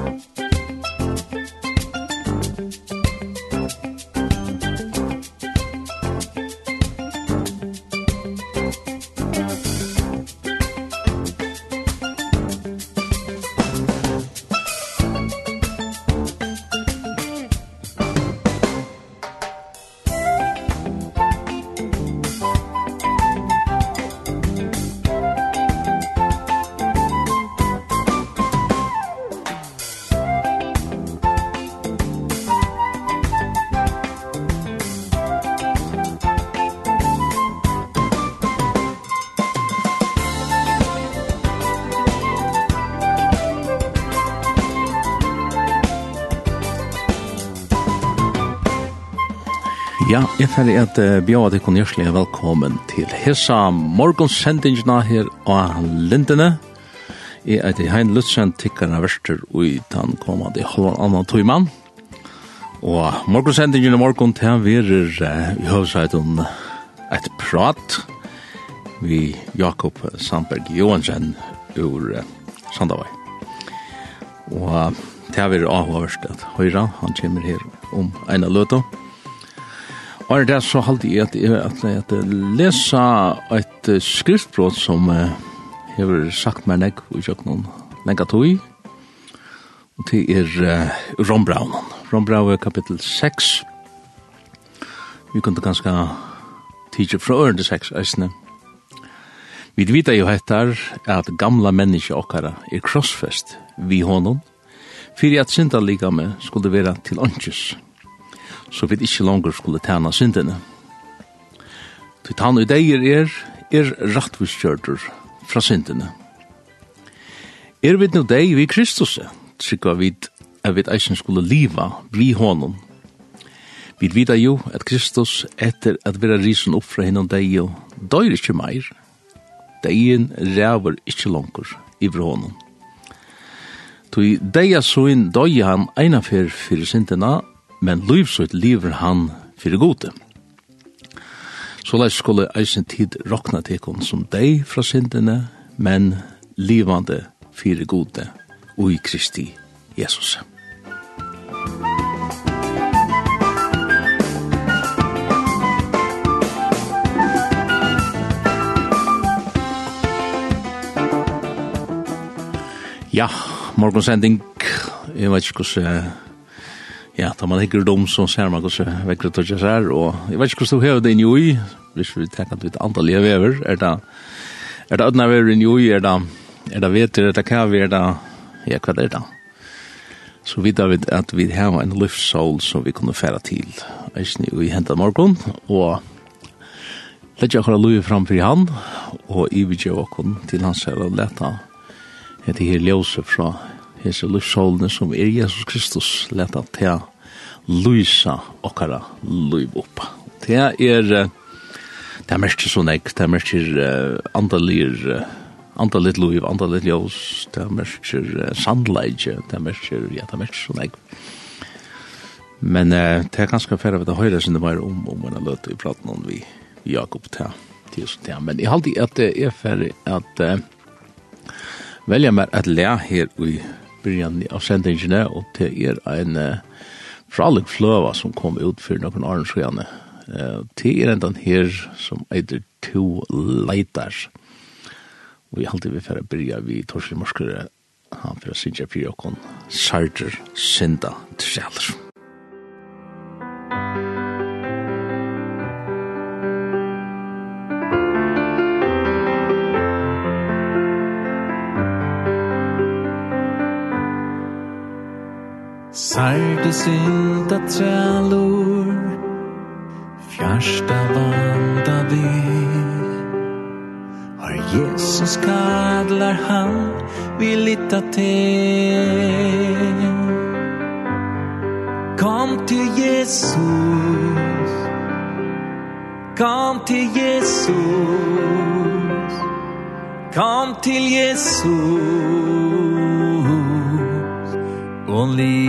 Musik Ja, jeg ferdig at uh, bjøa til konjørslige velkommen til hessa morgonsendingene her av Lindene. Jeg heter Hein Lutzen, tikkerne verster i den kommende halvan annan tøymann. Og morgonsendingen i morgon til verer uh, i høvdsøyden et prat vi Jakob Sandberg Johansen ur uh, Sandavai. Og til verer avhåverst at høyra, han kommer her om en av. Og det så halte jeg at jeg at at lesa et skriftbrot som hever sagt meg nek i noen lenga tog. Og det er Rombraun. Rombraun er kapittel 6. Vi kunne ganske tidsi fra ørende 6 eisne. Vi vita jo hettar at gamla menneske okkara er krossfest vi honom, fyrir at synda lika med skulle vera til åndkjus så vi ikke langer skulle tjene syndene. Til han og er, er rattvistgjørter fra syndene. Er vi nå deg vi Kristus, trykker vi at vi eisen skulle liva vi honom. Vi vet jo at Kristus etter at vi er risen opp fra henne deg og døyr ikke meir. Degen ræver ikke langer i honom. Tui deia soin døy han einafer fyrir sintena men livsut lever han fyrir gode. Så leis skulle eisen tid rokna tekon som deg fra syndene, men livande fyrir gode og i Kristi Jesus. Ja, morgonsending. jeg vet ikke hvordan ja, da man hikker dem så ser man hvordan vekker det ikke er, og jeg vet ikke hvordan du hever det inn i, hvis vi tenker at vi tar antall jeg vever, er det, er det ødne vever inn i, er det, er det veter, er det kave, er det, ja, hva er det? Så vidt vet at vi har en livssål som vi kunne fære til, eisen i hentet morgen, og Lett jeg akkurat lue framfor han, og i vi gjør til hans her og leta etter her ljøse fra hese lussholene som er Jesus Kristus, leta til det lysa okkara liv opp. Det er, det er mest sånn ek, det er mest uh, andalir, uh, andalit liv, andalit ljós, det er mest uh, sandleidje, det er mest, ja, det er mest sånn ek. Men uh, det er ganske færre vi å høyre sin det var om, om en løt løtt i platen om vi, Jakob, til til sånn det. Men jeg halte at det er færre at uh, velja mer at lea her i byrjan av sendingene, og det er en uh, fralig fløva som kom ut for noen arnsrøyene. Uh, det er enda her som eitir to leitar. Og vi halte vi for å byrja vi Torsten Morskere, han for å synge fyrir okkon Sarger Sinda Trjallar. Sarte inta trælur Fjärsta vanda vi. Har Jesus kadlar han Vi lita til. Kom til Jesus Kom til Jesus Kom til Jesus only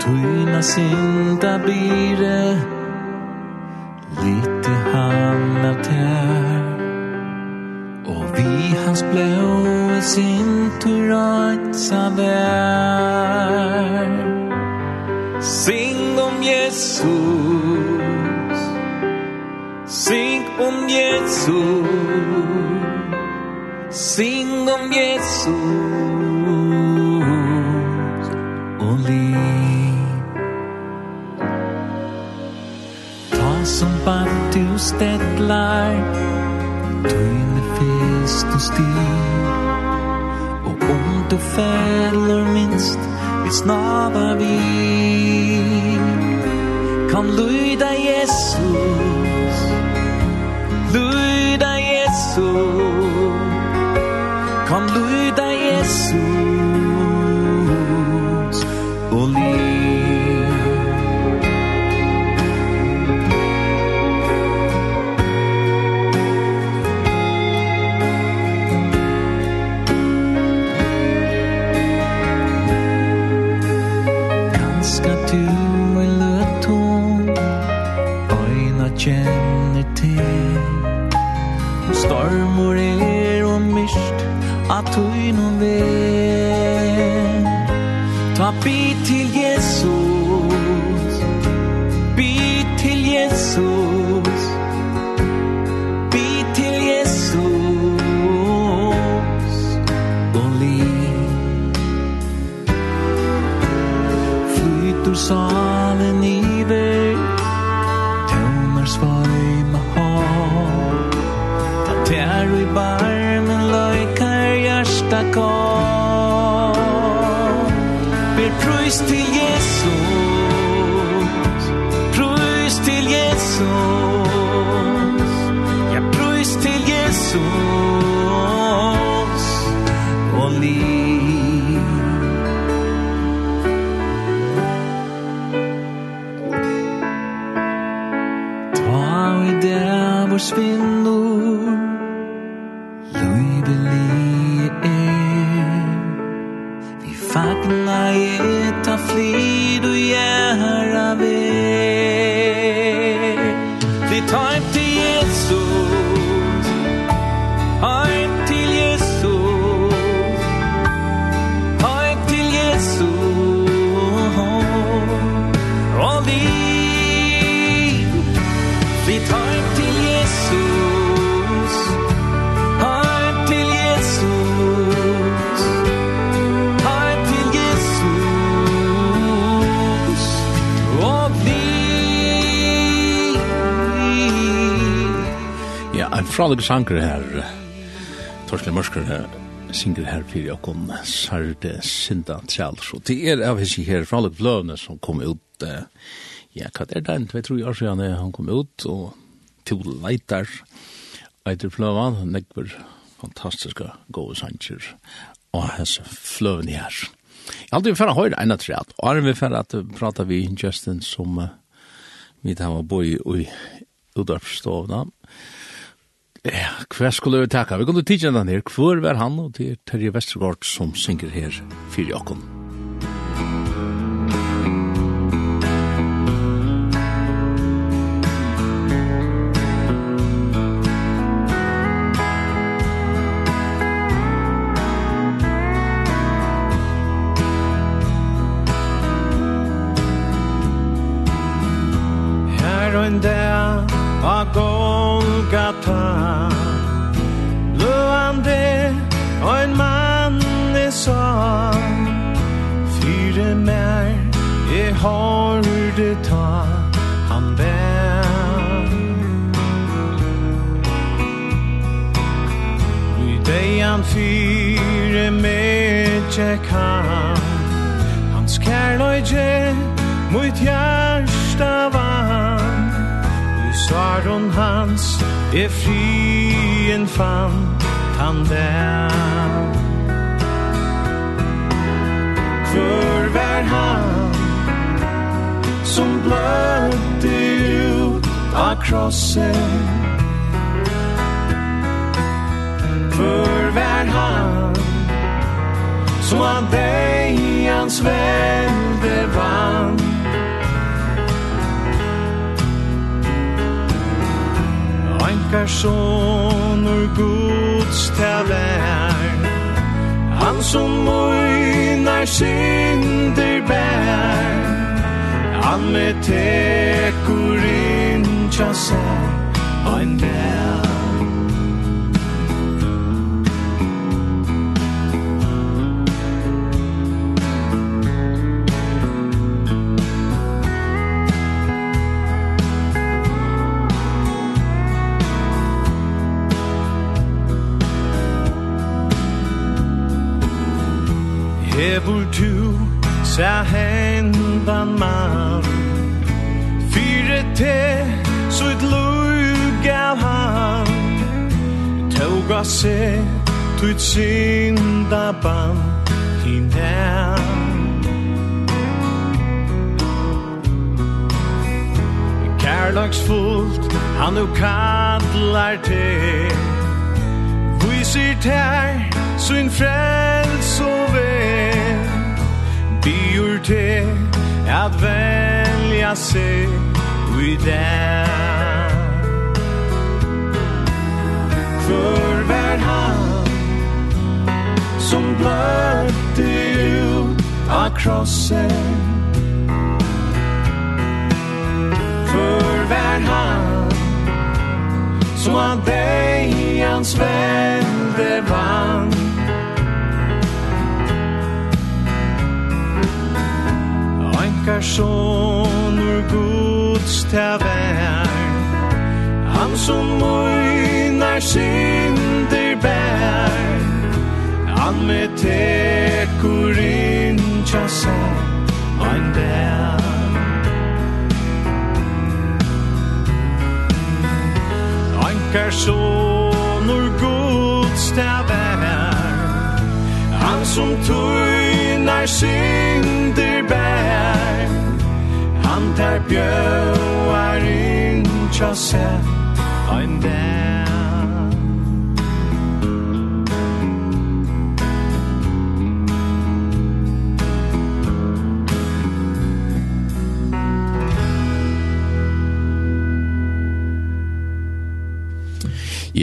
Tuina sinta bire Lite han av tär Og vi hans blå sin turajtsa vär Sing om Jesus. Sing om Jesus. Sing om Jesus og liv. Ta som band du stedlar Tøyne fest og stil Og om du fæller minst Vi snavar vi. Kan lyda Jesus Kjallig Sanker her, Torskle Mørsker her, synger her fyrir okkom Sarde Sinda tjall. Så det er av hessi her fra alle bløvene som kom ut, ja, hva er det, jeg tror jeg år siden han kom ut, og to leitar, eitir bløvan, nekver fantastiska gode sanger, og hessi fløven her. Jeg har aldri fyrir høyre enn at rett, og er vi fyrir at prata vi Justin som vi tar var boi i udarpstovna, Ja, hva skulle vi takka? Vi kunne tidsjene den her. Hvor var han og til Terje Vestergaard som synger her fyrir okken. er frien fant han der Hvor var han som blødde ut av krossen Hvor var han som av deg hans velde vann? okkar sonur Guds tavær Han som møynar synder bær. Han med tekur in tja sær Ein vær se tuit syndaban hinein Kærlagsfullt han nu kallar te Viser ter sin frels og vel Biur te at velja seg i den. møtte du av krossen. För vär han som av deg hans vende vann. Ankar son ur Guds vær Han som møynar synder bær Han med tekur inn tja seg ein der Ein personur god stavar Han som tøynar synder bær. Han tar bjøar inn tja seg ein der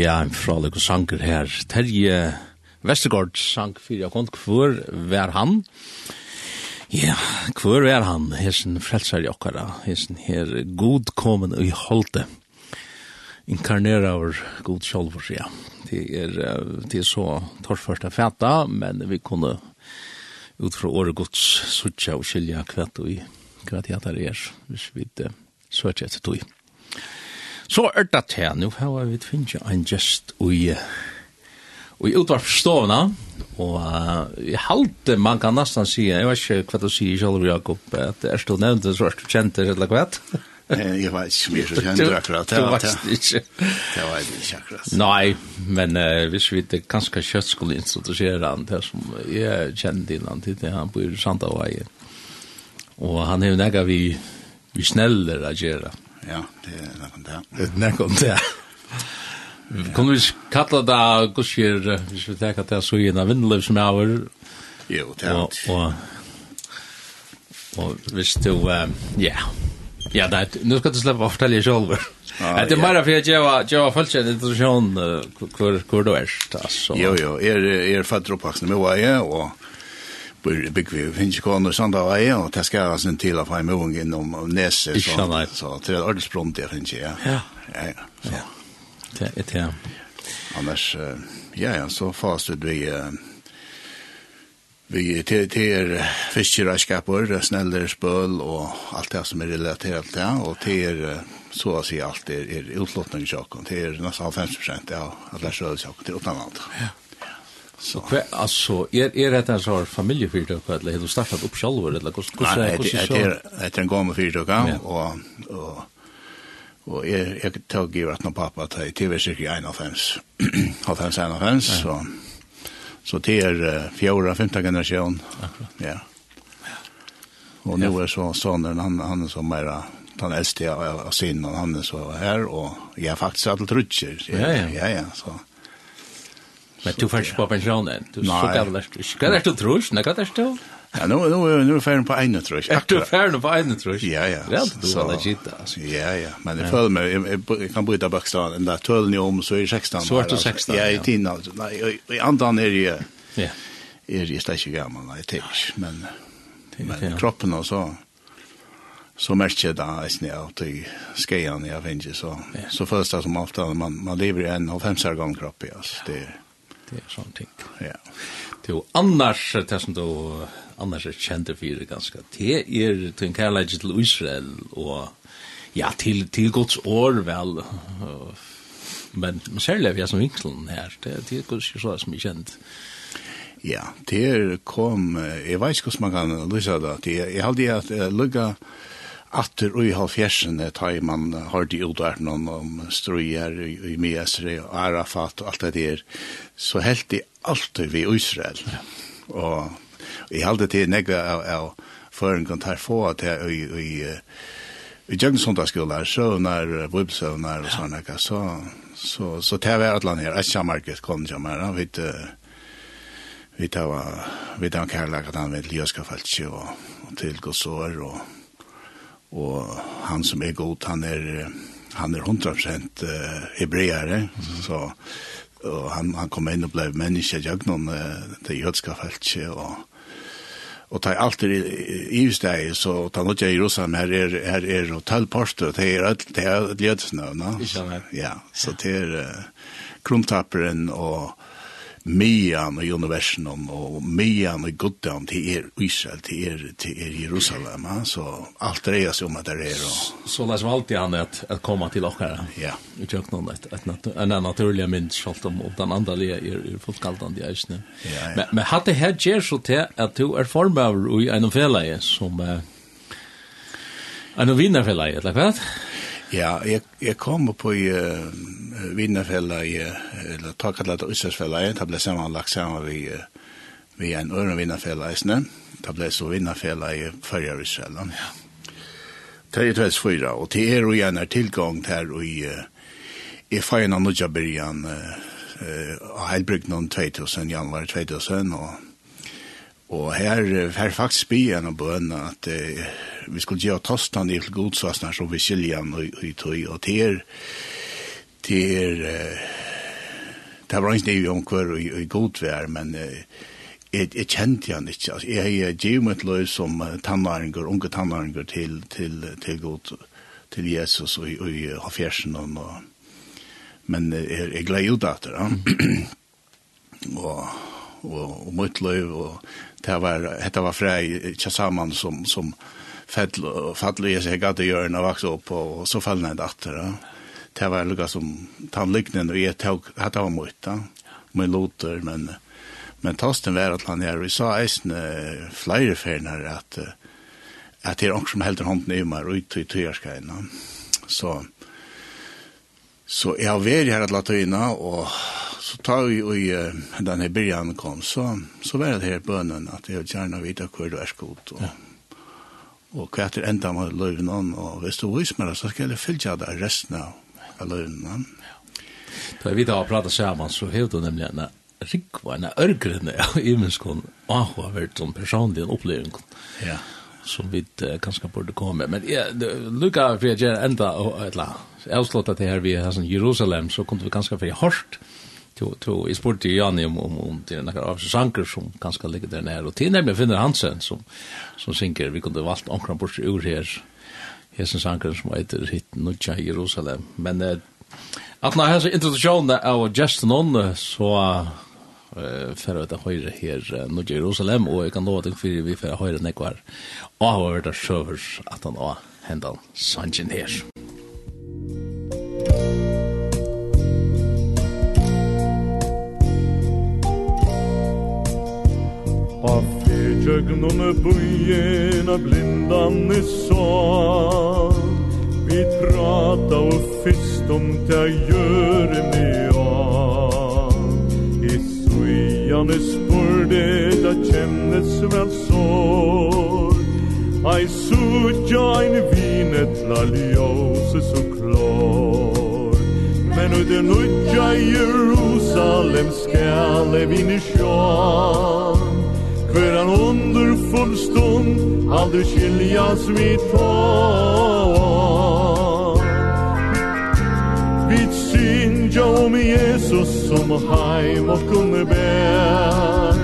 ja, en Løk og sanger her. Terje Vestergaard sank fyrir akont, hvor vær han? Ja, hvor vær han? Hesen frelsar jokkara. hesen her god komen i holde. Inkarnera over god sjolvor, ja. Det er, det er så torrførst av fæta, men vi kunne ut fra året gods suttja og skilja kvett og i kvæt hjatar er, hvis vi ikke søtja etter tog. Så er det til, nå har vi finnet en gjest i, i utvarpstovna, og uh, i halte man kan nesten si, jeg vet ikke hva du sier selv, Jakob, at det er stå nevnt, så er du kjent, det, eller hva? Jeg vet ikke mye som kjent akkurat. Du vet ikke. Det var ikke akkurat. Nei, men uh, hvis vi ikke ganske kjøtt skulle introdusere han, det som jeg kjenner innan til, det han bor i Sandavai, og han er jo nega vi, vi sneller å gjøre. Ja ja, det er nekken det. Det er nekken det. Kan vi kalla det gudskjer, hvis vi tenker at det er så gjennom vindløp som jeg har? Jo, det er det. Og, og, og hvis du, ja, ja, det er, nu skal du slippe å fortelle deg selv. Det er bare for jeg gjør folk en introduksjon hvor du er. altså. Jo, jo, jeg er fatt oppvaksende med hva jeg, og bygge finskån og sånt av eier, og det skal jeg sin til å få en mån innom Nese. Ikke nei. Så det er ordentlig språnt det finnes, ja. Ja. Ja, ja. Det er det, ja. Annars, ja, ja, så fast ut vi... Vi til til fiskereskaper, sneller spøl og alt det som er relatert til det, og til så å si alt er, er utlottning i sjokken, til nesten 50 prosent av alle sjøelsjokken til utenlandet. Ja. Så kvar altså er er det alltså en familjeföretag eller har du startat upp själv eller hvordan hur Nej, det är det er en gammel gammal ja. og og og är jeg tog ju at någon pappa til TV cirka 91. Har han sen han så så det är fjärde femte generasjon. Ja. Og nå er så sonen han han som mera han eldste av sin og han er så här och jag faktisk att trutcher. Ja ja ja ja så. Men du får ikke på pensjonen. Du så gammel er du. Hva er du tror? Nei, hva er det du? Ja, nå, nå, nå er ferden på ene trus. Er du ferden på ene trus? Ja, ja. Ja, du så det gitt, altså. Ja, ja. Men jeg føler meg, jeg, jeg, kan bryta bakstaden. Den der tølen i om, så er jeg 16. Så er du 16, ja. Ja, i tiden, altså. Nei, i andan er jeg, ja. er jeg slett ikke gammel, nei, jeg tenker Men, men kroppen og så, så märker jag det här snö att i skejan jag finns så så första som ofta man man lever i en av femsar gång kropp i oss det Det er sånne ting. Ja. Det annars det som du annars er kjent för det ganske, Det er til en kærleik til Israel og ja til, til Guds år väl. Men man ser det vi som vinkeln her, Det det er ju så som känt. Ja, det er kom, jeg vet ikke hvordan man kan lyse det. Jeg, jeg hadde at lukket atter og i halvfjersene tar man har de udarten om, om struer i, i Miesre og Arafat og alt det der, så helt de alltid vi Israel. Og i halde til negga av, av føringen tar få til i, i, i Jøgnsundagsskolar, søvnar, bubsøvnar og sånne, så, så, så tar vi atlan her, Asjamarket kom til meg, vi vi tar vi tar kærlek at han vil jøska falsk og til godsår og og han som er god, han er, han er 100% hebreare, så og han, han kom inn og ble menneske i jøgnen, det jødska feltje, og Og det alt alltid i steg, så ta nåt jeg i Jerusalem, her er, her er hotellposter, det er är det er alt jødsnøvna. Ja, så det er uh, krumtapperen og mian i universen og mian i goddam til er Israel, til er, til er Jerusalem. Ha? Så alt dreier seg om at det er. Og... Så det er som alltid han at, at komme til dere. Ja. Vi kjøk noen et, et, et, en naturlig mynd, selv om den andre er, er, fullt fullkaldende i eisene. Ja, ja. Men, men hatt det her gjør så til at du er formøver i en feleie som... Uh, en vinnerfeleie, eller hva? Ja. Ja, jeg, jeg kom på i uh, vinnerfella i, eller takkallat og utsatsfella i, det ble sammenlagt sammen vi, uh, vi en øren vinnerfella i snø, det ble så vinnerfella i førre utsatsfella. Ja. Det er 24, og til er jo gjerne tilgang til i, i feina nødja byrjan, uh, av Heilbrygden 2000, januar 2000, og Og her, her faktisk spyr en av bønene at eh, vi skulle gjøre tostan i til godsvassene som vi skiljer han og i tøy, og til til eh, det var ikke nye omkvar og i godvær, men eh, jeg, jeg kjente han ikke. Altså, jeg har givet mitt løy som tannaringer, unge tannaringer til, til, til god, til Jesus og, og i hafjersen. Og, og men jeg, jeg gleder ut at det ja. og og og mitt løv og det var hetta var frej tillsammans som som fall fall i seg at gjøre når vaks opp og så fall ned atter då. Det var lukka som tan tandliknen og jag tok hetta var mot då. Men låter men men tasten var at han er vi sa eisen flere färnar at at det er också som helt hånden i mig ut i tyrskaina. Så Så jeg har vært her alle Latøyna, og så tar vi i denne byrjan kom, så, så var det her bønnen at jeg gjerne vite hvor du er skot, og, ja. og hva etter enda med løvnen, og hvis du viser meg det, så skal jeg fylle deg resten av løvnen. Ja. Da vi da har pratet sammen, så hevde du nemlig en rikva, en ørgrene av imenskånd, og han har vært sånn personlig en opplevelse. Ja som vi uh, kanskje burde komme. Men ja, lukka for jeg gjør enda, jeg har slått at det her vi har sånn Jerusalem, så kom vi kanskje for jeg hørt. to i sport till Janne om om om till några av sanker som kanske ligger där nära och till nämligen finner Hansen som som synker vi kunde valt ankra bort ur här hesen sanker som heter hit Nutja Jerusalem men eh, att när här så introduktionen av Justin on så för att höra här nu Jerusalem och jag kan lova dig för vi för höra nekvar. Och har varit så att han har händan sanjen här. Og fyrtjøgnom er bøyen av blindan i sa Vi prata og fyrst om det gjør med av Skyanes spurde da kjennes vel sår Ai suja ein vinet la ljose så klår Men ut en utja Jerusalem skale vinne sjån Hver en underfull stund aldri skiljas vi tån Syn om Jesus som heim og kunne bær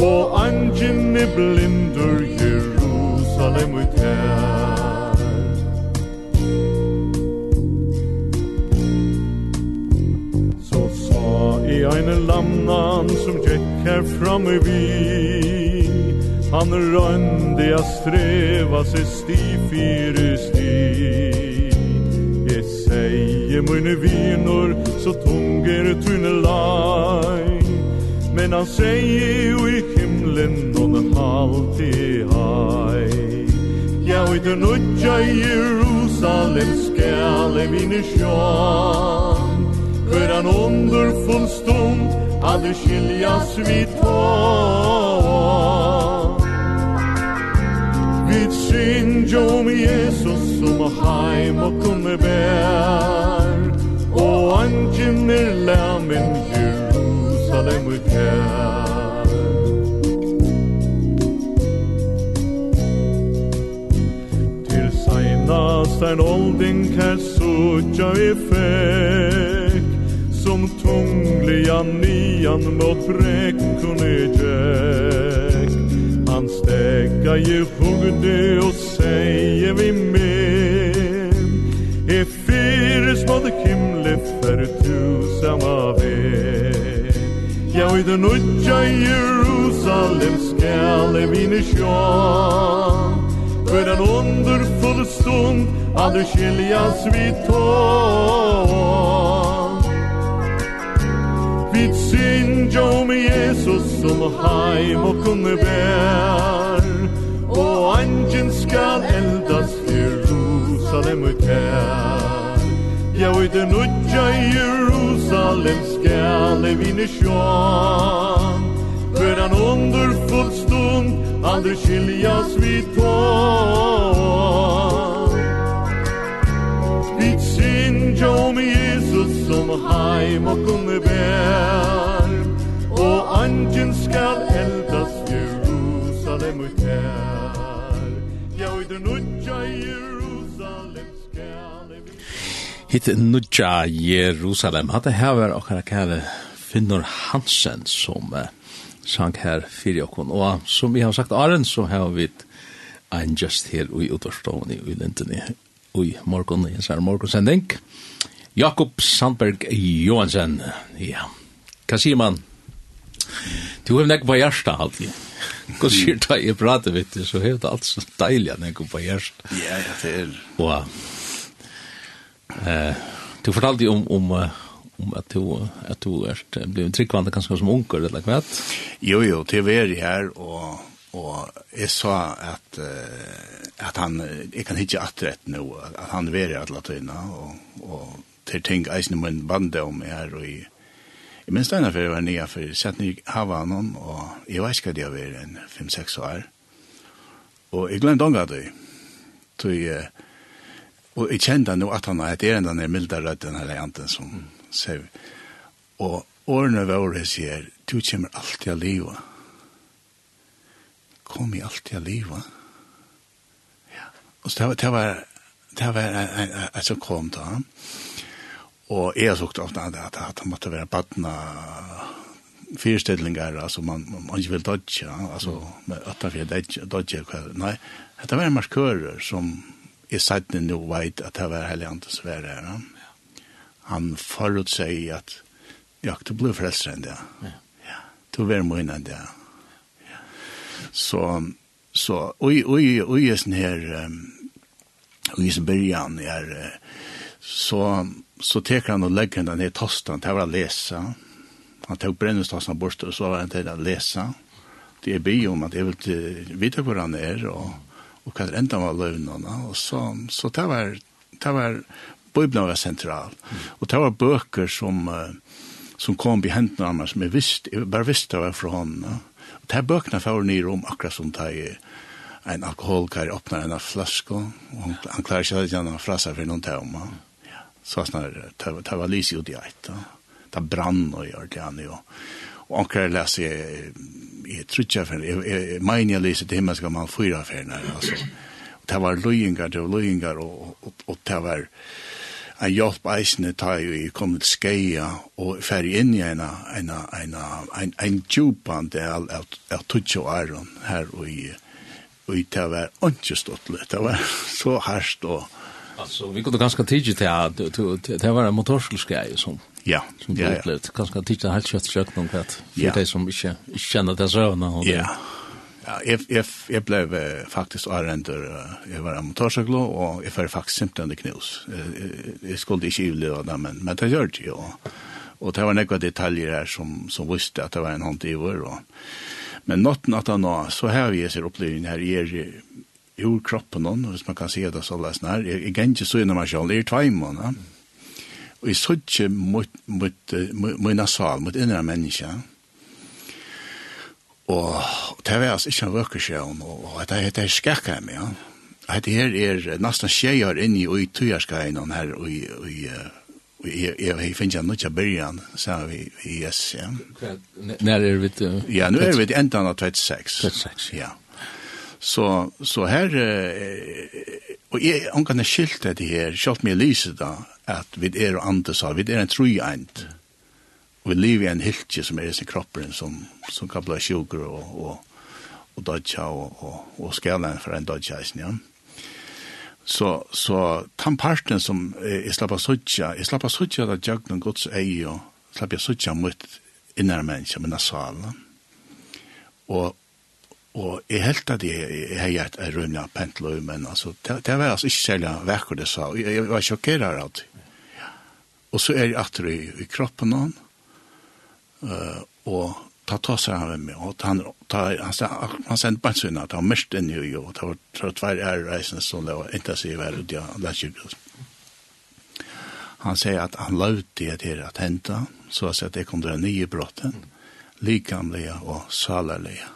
Og angen i blindur Jerusalem ut her Så sa i eine lamnan som gikk her framme vi Han røndi a streva seg sti fyrir sti är mine viner så tunger tunne lai Men han säger jo i himlen och den halvtid hai Ja, och i den nudja i Jerusalem skall i mine sjön hver han underfull stund alle skiljas vi tån Vid synd om Jesus som heim og kunne bär Og angen er lamin Jerusalem i kær. Til seinast ein olding kær sutja vi fekk Som tungliga nian mot brekkun i kjekk Han stäcka ju hugde og säger vi med för tusamma väg ja vid den utja Jerusalem skall vinna sjå För en underfull stund aldrig skiljas vi tå Vi jo om Jesus som heim und kunne bär Och angen skal eldas Jerusalem och kär Ja, og i det nudja Jerusalem skal vi vinne sjån. For en underfull stund aldrig skiljas vi tån. Vi synja om Jesus som heim og kunne bær. Og angen skal eldas Jerusalem ut här Hitt Nudja Jerusalem. Hat der her var okkara kære Finnur Hansen som uh, sang her fyrir okkon. Og som vi har sagt Arend, så har vi ein just her ui Utorstående i Lindene ui morgon, i en morgonsending. Jakob Sandberg Johansen. Ja, hva sier man? Du har nekk på hjersta alltid. Hva sier du? Jeg prater, vet du, så hever det alt så deilig at nekk på hjersta. Ja, ja, det er. Og Eh, du fortalde om om om att du att du är blev tryckvande kanske som onkel eller vad? Jo jo, till vi är här och och jag sa att att han jag kan hitta att rätt nu att han är att latina och och till ting eisen min band om här och i Jeg minns denne for jeg var nye, for jeg satt nye hava någon og jeg vet ikke hva det var en 5-6 år. Og jeg glemte ånga det. Så jeg, Og jeg kjente nå at han er en den er milde rødden her janten som mm. ser. Og årene våre sier, du kommer alltid av livet. Kom i alltid av livet. Ja. Og så det var, det var en som kom til han. Og jeg sukte ofte at, at at han måtte være badna fyrstillingar, altså man, man ikke vil dodge, altså med 8-4 dodge, nei, det var en markører som jeg satt nu veit at det var heilig andre som var her. Han forut seg at ja, du ble frelser enn det. Ja. Du var mye enn det. Ja. Så, så, oi, oi, oi, og sånn her, og oi, sånn byrjan er, så, så teker han og legger den ned tostan til å lese. Han tok brennestostan bort, og så var han til å lese. Det er by om at jeg vil vite hvor han er, og og hva er enda var løvnene, og så, så det var, det var, Bibelen var sentral, mm. og det var bøker som, uh, som kom i hendene av meg, som jeg visste, jeg bare visste det var fra hånden. Og det her bøkene for nye rom, akkurat som det er, en alkoholkar åpner en flaske, og han, han klarer ikke å gjøre fra seg for noen tema. Ja. Så snar det var lyset ut i eit, Det brann og gjør det han ju. Og anker leser jeg, jeg tror trutja for, jeg, jeg mener jeg leser til himmelska man fyra ferner, altså. Og det var løyingar, det var løyingar, og, og, og det var en hjelp eisene ta jo i kom til skeia og færre inn i en en en en en djupan del av av tutsi og æron her og i og det var ikke stått litt det var så herst og Alltså vi kunde ganska tidigt till att det var en motorskelskej som Ja, som du ja, upplevt. Kanskje han titta helt kött kött någon kvart, for ja. de som inte ikke kjenner det søvnene. Ja, ja jeg, jeg, jeg ble faktisk arrender, jeg var amatørsøklo, og jeg var faktisk simpelthen knus. Jeg, jeg skulle ikke uleve det, men, men det gjør det jo. Og det var nekva detaljer her som, som visste at det var en hånd i vår. Og. Men natten at han nå, så har vi ser opplevingen her, jeg er ur kroppen, og hvis man kan si det så lesen her, jeg, jeg ganger så innom meg selv, jeg er tveimån, ja. Og jeg så ikke mot, mot, mot, sal, mot innre menneske. Og det var altså ikke en vøkersjøen, og det er, det er skakka meg, ja. Det her er nesten skjejer inni og i tøyerskajene her, og Jeg, jeg, jeg finner ikke noe byrjan, sa vi i yes, ja. Når er vi til? Ja, nå er vi til enda av 26. 26. Ja. Så, så her, og jeg omkring er skilt det her, kjøpt meg lyset da, at vi er og andre sa, vi er en trojant, Og vi lever i en hiltje som er i sin kroppen, som, som kan bli sjukker og, og, og dodja og, og, og skala for en dodja i sin, ja. Så, så den parten som jeg slapp av suttja, jeg slapp av suttja da jagnen gods ei og slapp av suttja mot innere mennesker, men av. Og, og jeg helt at jeg, jeg har gjort en rymlig pentløy, men altså, det, det var altså ikke særlig vekker det sa, og jeg, jeg var sjokkeret av det. Og så er jeg atter i, i kroppen han, uh, og ta ta seg av meg, og han, ta, han, han, han sendte bare sånn at han mest inn i jo, og det var tror tvær er reisen som det var intensiv her ut i ikke. Han sier at han lovte det til at hente, så at det kom det nye brotten, likamlige og salerlige.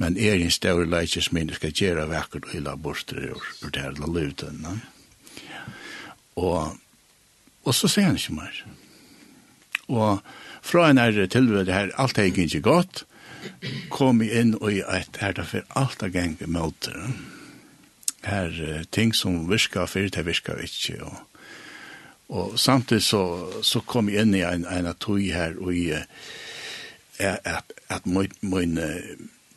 Men er en større leikje som ikke skal gjøre vekkert og hylla borster ur det her luten. Og Og så sier han ikke mer. Og fra en ære tilvød her, alt er ikke godt, kom jeg inn og i et her derfor alt er gang møter. Her ting som virker før, det virker ikke. Og, og samtidig så, så kom jeg inn i en, en tog her og i at, at min, min,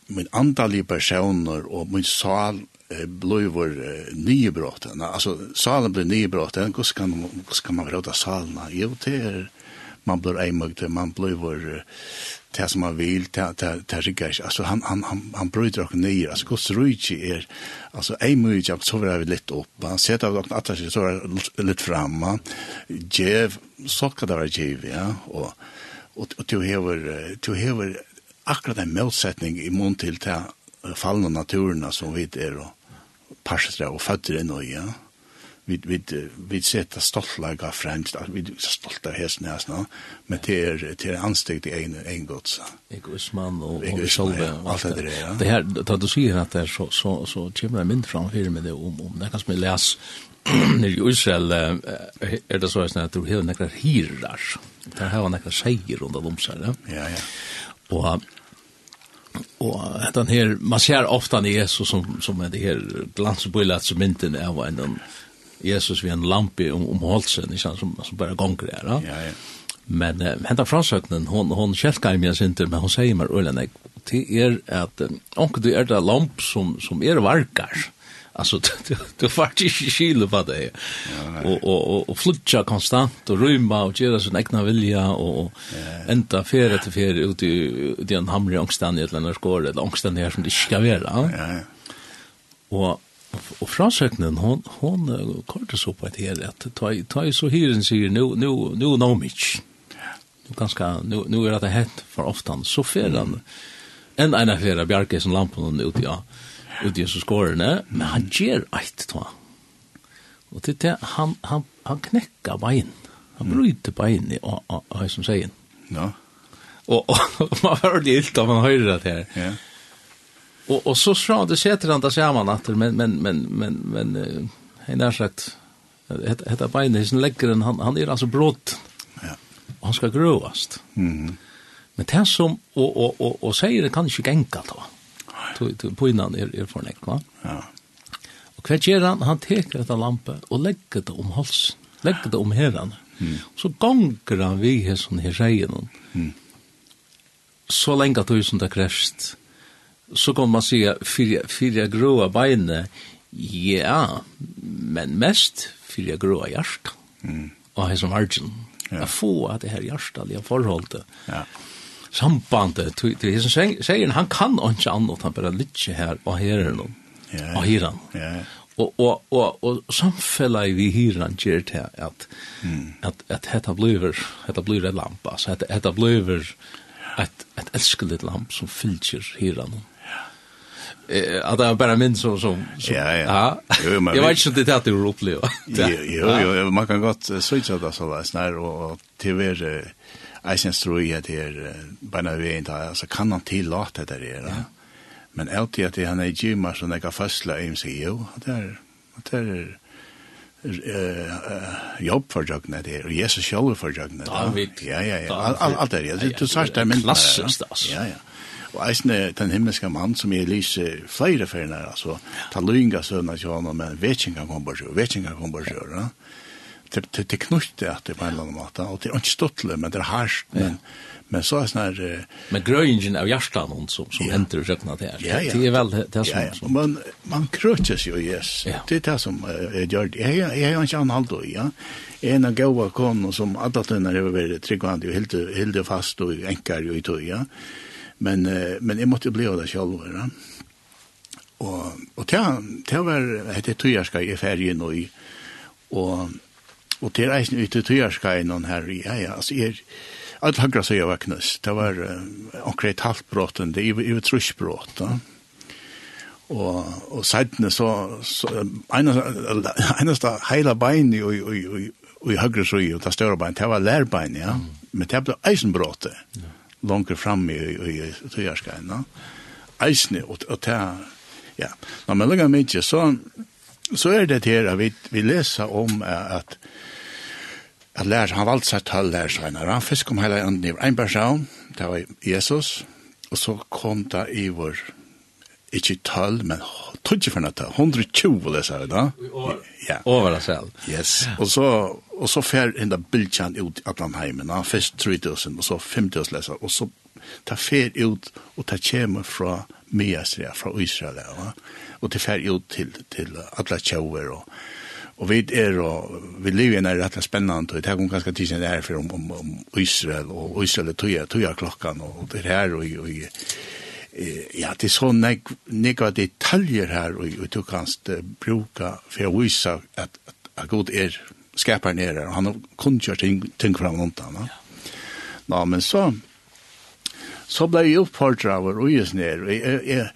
min andalige personer og min sal blivor nye brotten. Alltså salen blir nye brotten. Hur ska kan man råda salen? Jo, det er, man blir ämögt, man blir blivor det som man vil, det det ikke. Alltså han han han han bryter och nye. Alltså hur strykig er, alltså ämögt jag så vi litt opp. Han setter av att att så litt framma. Jev så kan det være jev, ja. Og, og, og du hever du hever akkurat en motsetning i mån til det fallna naturerna som vi är og parstra och fötter inn og ja. Vi, vi, vi setter stoltlaga främst, vi er stolta av hesten här snart, men det er, det er anstegt till en, en gott. Så. Egoisman och, Egoisman, och själva. Allt det där, ja. Det här, då du säger att det är så, så, så kommer jag mynd framför med det om, om det kan som jag läs i Israel är det så att du har några hirar. Det här har några säger under dem, så Ja, ja. Och och den her, man ser ofta en Jesus som som det her glansbøylet som inte är vad en Jesus vid en lampa om om halsen i som som bara gånger där. Ja ja. Men eh, henta fransöknen hon hon skälkar mig sinter, men hon säger mer ölen det är att onkel du är det lamp som som är varkar. Alltså du, du får inte skilja på det. Och och och, och flutcha konstant och rymma och göra sin egna vilja och ja. ända färre till färre ut i den hamre ångstan i ett eller skål eller ångstan här som det ska vara. Ja, ja. Och och frasöknen hon hon kortar så på ett helt att ta ta så hyren säger nu nu nu no mich. Nu ganska, nu nu är det hett för ofta så färdan. Mm. En ena färra bjarke som lampan ut ja. Mm ut Jesus skårene, men han ger ett Og Och det han han han knäcker bein. Han bryter bein och och som sier. Ja. Och man hører det ilt av man hører det här. Ja. Och och så så det sätter han där samman att men men men men men han har sagt att att bein är läcker han han är alltså brått. Ja. Han ska grovast. Mhm. Men det som och och och og säger det kan inte gänga då på innan er, er for nekva. Ja. Og hva gjør han? Han teker etter lampe og legger det om hals. legger det om heran. Mm. Så ganger han vi her sånn her seien. Mm. Så lenge at du som det krevst. Så kan man sige, fyrir jeg gråa beine, ja, men mest fire gråa hjärsta. Mm. Og her som argen. Ja. Jeg får at det her hjärsta, jeg forholdet. Ja sambandet til som säger, han kan ikke annet, han bare här her og her er noen, og her ja Og, og, og, og i vi hyran gjør til at, mm. at, at hetta blir, hetta blir lampa, så hetta, hetta blir et, et elskeligt lamp som fylger hyran. Eh, att det bara minns så som ja Ja, ja. Jag vet inte det att du upplever. Jo, jo, man kan gott switcha det så där snär och till Jeg synes tror jeg at det er bare veien da, altså kan han tillate det der, ja. Men alltid at han er i gymmer som jeg kan fastla i seg, jo, det er, det er, jobb för jag när det, och Jesus selv for jøgne det. David. Ja, ja, ja, alt er det, du sa det men klassiskt alltså. Ja, ja. Og eisen den himmelska mann som er lyse flere ferner, altså, ta løynga søvna til honom, men vetjenga kommer til, vetjenga kommer til, ja det det til knutte at det på en eller annen måte og til ikke stottle men det er harst men men så er sånn her men grøyingen av hjertan hon som som henter og skjøkna det her. Det er vel det som men man krøtjes jo yes. Det er det som gjør. Det jeg har ikke annet halvdøy ja. En av gaua konen som alle tønner har vært tryggvandig og hilde fast og enkar jo i tøy ja. Men men jeg måtte bli av det selv ja. Og og det var det tøyerska i ferien og og Og det er eisen ute tøyerskei noen her, ja, ja, altså, jeg, alt hankra seg av knøst, det var uh, omkring et halvt brått, det er jo et trusjbrått, da. Og, og seitene så, så eneste heila bein i, i, i, i, høyre søy, og det større bein, det var lærbein, ja, men det ble eisenbrått, ja. langt fram i, i, i tøyerskei, da. Eisene, og, og det, ja, når man lukker mye, så, så er det her at vi, vi leser om at, at at lærer, han valgte seg tøll lærer senere. Han fisk om hele enden i en person, det var Jesus, og så kom det i vår, ikke tøll, men tøtje for nødt, 120 leser vi da. Ja. Over deg selv. Yes, og så, og så fer inn da bildkjen ut i Atlanheimen, han først 3000, og så 5000 leser, og så ta fer ut, og ta kjemme fra Miasria, fra Israel, ja. og ta fer ut til, til alla tjauer, og Og vi er, og vi lever i en rett og spennende, og det er ganske tid siden det er for om, om, om Israel, og Israel er tøya, tøya klokkan, og det er her, og, og ja, det er så nek, nekva detaljer her, og, og du kan bruka for å vise at, at, at god er skaparen er her, og han har kun kjørt ting, ting fram rundt han. Ja. Nå, men så, så ble jeg oppfordret av å røyes ned, og jeg, jeg,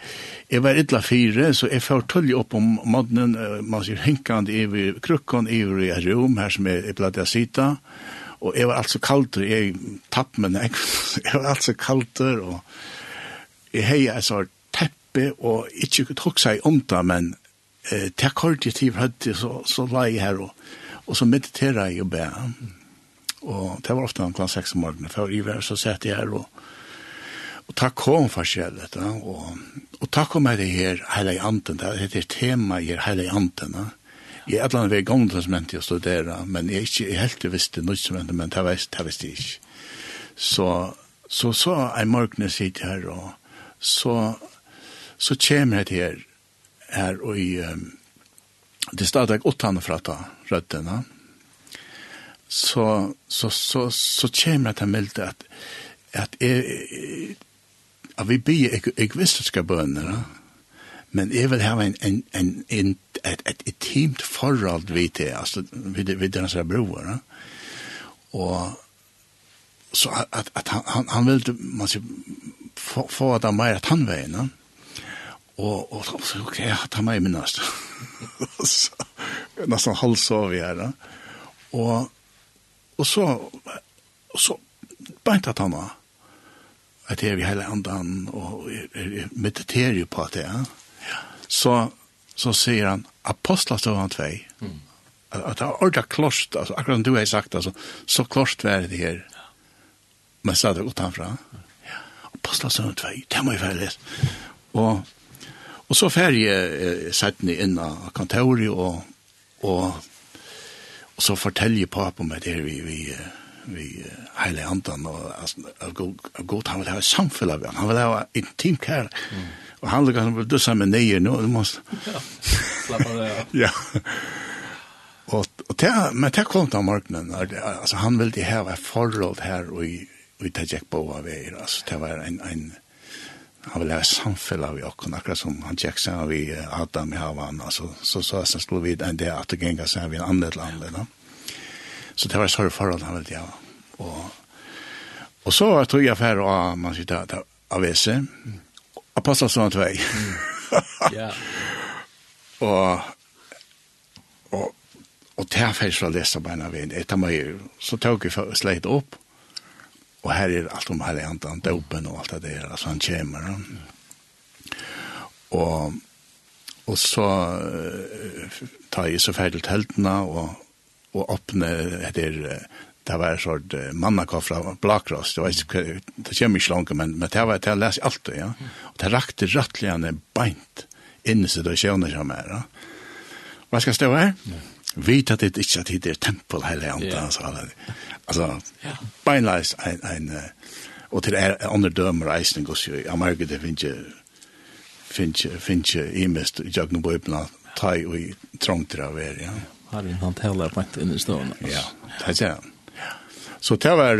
Jeg var illa fire, så jeg får tulle opp om modnen, man sier henkand i krukken, i et rom her som jeg, jeg pleide å sitte, og jeg var altså kaldt, jeg tapp, meg, jeg, jeg var altså kaldt, og jeg heier et sånt teppe, og ikke tok seg om det, men eh, til kort i tid høyde, så, så la jeg her, og, og så mediterer jeg og be. Og det var ofte en klass 6 om morgenen, for jeg var så sett jeg her, og Og takk kom for seg dette, og, og takk kom her i her heilig anden, det heter tema i her heilig anden. Jeg er et eller annet ved gong som jeg studere, men jeg er ikke helt visste noe som men det visste, det visste jeg ikke. Så, så, så er morgenen sitt her, og så, så kommer jeg her, her og i, um, det er stadig åttan fra ta røddene, så, så, så, så kommer jeg til å melde at at jeg, at vi blir ek ekvistiske bønner, men jeg vil ha en, en, en, en, et, et intimt forhold vi til, altså, vi, vi denne sånne bror, ja. Og så at, at han, han, han vil, man sier, få, få at han mer tannveien. Og, og så, ok, jeg tar meg i minnast. Nesten halv sov her, ja. Og, og så, og så, beint at han var, at jeg er hele andan og mediterer jo på det. Ja. Så, så sier han apostlastøvann 2, mm. at det er ordentlig klost, altså, akkurat som du har sagt, altså, så klost var det her, men så er det utenfra. Ja. han tvei, det må jeg være litt. Og, og så ferdig jeg sett ned inn av kontoret, og, og, og så forteller jeg på på meg det vi, vi, vi vi heile andan og av god, han vil ha samfella vi han, vil ha intim kær og han vil dussa med neier nå, du måst slappa det ja og, og ta men det kom til morgenen altså han ville ha et forhold her og i vi tar jack på av er altså det var en, en han ville ha samfella vi og akkurat som han jack sa vi Adam i havan altså så så så skulle vi en det at det genga seg vi en annet land da Så det var sorg forhold han ville gjøre. Og, og så tog jeg færre av, man sier det, av WC. Apostelsson 2. Ja. Og, og, og det er fra lesa beina veien. Etter meg, så tok jeg for sleit opp. Og her er alt om hele andan, dopen og alt det der, altså han kommer. Og, og så uh, tar jeg så ferdig til teltene, og og åpne etter det var en så mannaka fra Blakross, det var ikke, det kommer ikke langt, men, men det var det jeg leser alltid, ja. Og det rakte rattligene beint inn i situasjoner som er, ja. Hva skal stå her? Ja. Vita det ikke at det er tempel hele andre, yeah. altså. Altså, beinleis en, en, og til er andre dømer reisning også, i Amerika det finnes ikke, finnes ikke, finnes ikke imest, jeg kan bo i blant, tai og i trångtere av er, ja. ja har han talar på ett inne i stan. Ja, det ser han. Så det var,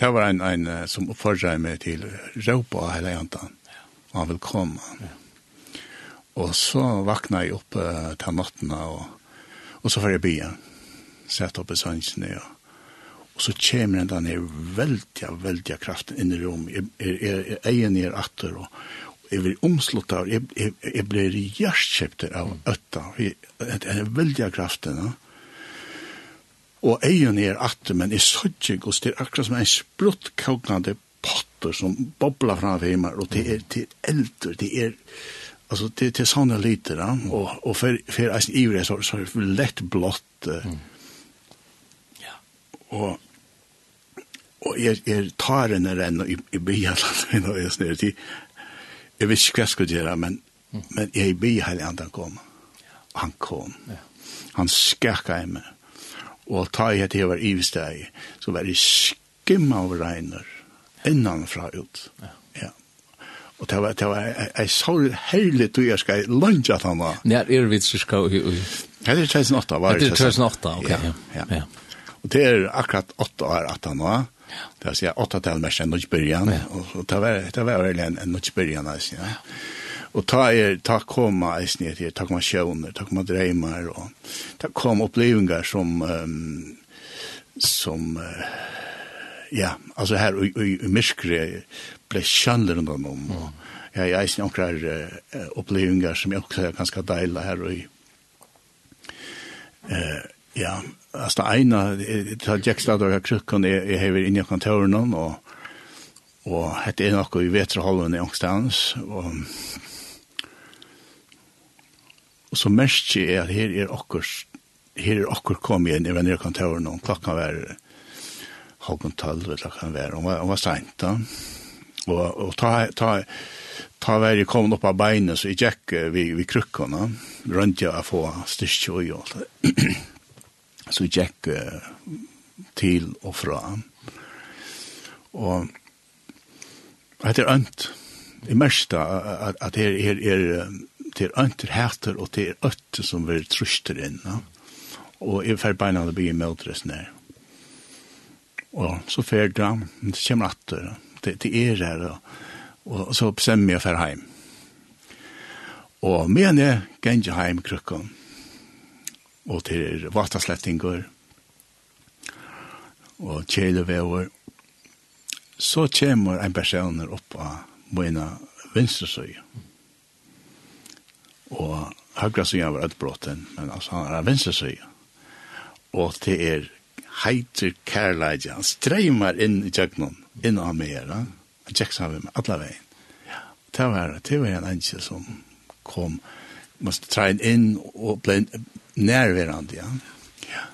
det var en, en som uppförde mig till Europa hele jantan. Han vil komme. Og så vakna jeg opp uh, til nattena og, og så får jeg bia. Sett opp i sängen og, og så kommer den der veldig, veldig kraften inn i kraft Jeg, i jeg, jeg, är egen ner attor og, jeg blir omslått av, jeg, jeg, jeg blir hjertkjøpter av øtta, jeg, jeg, er veldig av kraftene. Og egen er atter, men jeg så ikke, og det er akkurat som en sprutt kogende potter som bobler fra hjemme, og det er til eldre, det er, altså, det, er til sånne lite, da. og, og for, for jeg ivrig, så, så er det lett blått, mm. ja. og, og jeg, jeg tar henne renn, i, i jeg og jeg snir til, jeg visste ikke hva jeg skulle gjøre, men, mm. men jeg bi hele andre kom. Og han kom. Ja. Han skakka i meg. Og ta i at jeg var i steg, så var jeg skimma av regner, innanfra ut. Ja. ja. Og det var, det var, jeg så herlig du jeg skal lunge at han var. Ja, er vi så skal vi... Det er 2008, var det? Det er 2008, ok. Ja, ja. ja. Og det er akkurat 8 år at han var. Det vill säga åtta tal med sen början och ta var ta var det en en alltså. Ja. Och ta er ta komma i snitt ta komma sjöner, ta komma drömmar och ta komma upplevelser som um, som uh, ja, alltså här i i, i myskre ble kjønner rundt om, og Ja, jag är några uh, upplevelser som jag också ganska dejla här och i eh ja, Alltså ena tal jäkstad och kyrkan är är här inne i kontoren och och hette är något i Vetrahallen i Ångstans. Och och så mest är att här är också här är också kom igen i vänner kontoren och klockan var halv tolv eller klockan var och var, var sent då och och ta ta ta var väl kom upp på benen så i jack vi vi kruckorna runt jag få styrke och allt så jeg gikk uh, til og fra. Og det er ønt. Det meste at, at det er, er, er, det er ønt til hæter, og det er ønt som vil truster inn. Ja? Og jeg fer beina det blir med ned. Og så fer det, men det kommer atter. Det, det er her, og, og så bestemmer jeg for hjem. Og men jeg ganger hjem, krukken og til vataslettinger og kjelevever, så kommer en person opp av mine venstresøy. Og høyre søy var utbråten, men altså han er av venstresøy. Og til er heiter kærleidja, han streimer inn i tjøkkenen, inn av mer, han tjekk sammen med alle veien. Det var, det var en enkje som kom, måste trein inn og ble nærværende, ja. ja.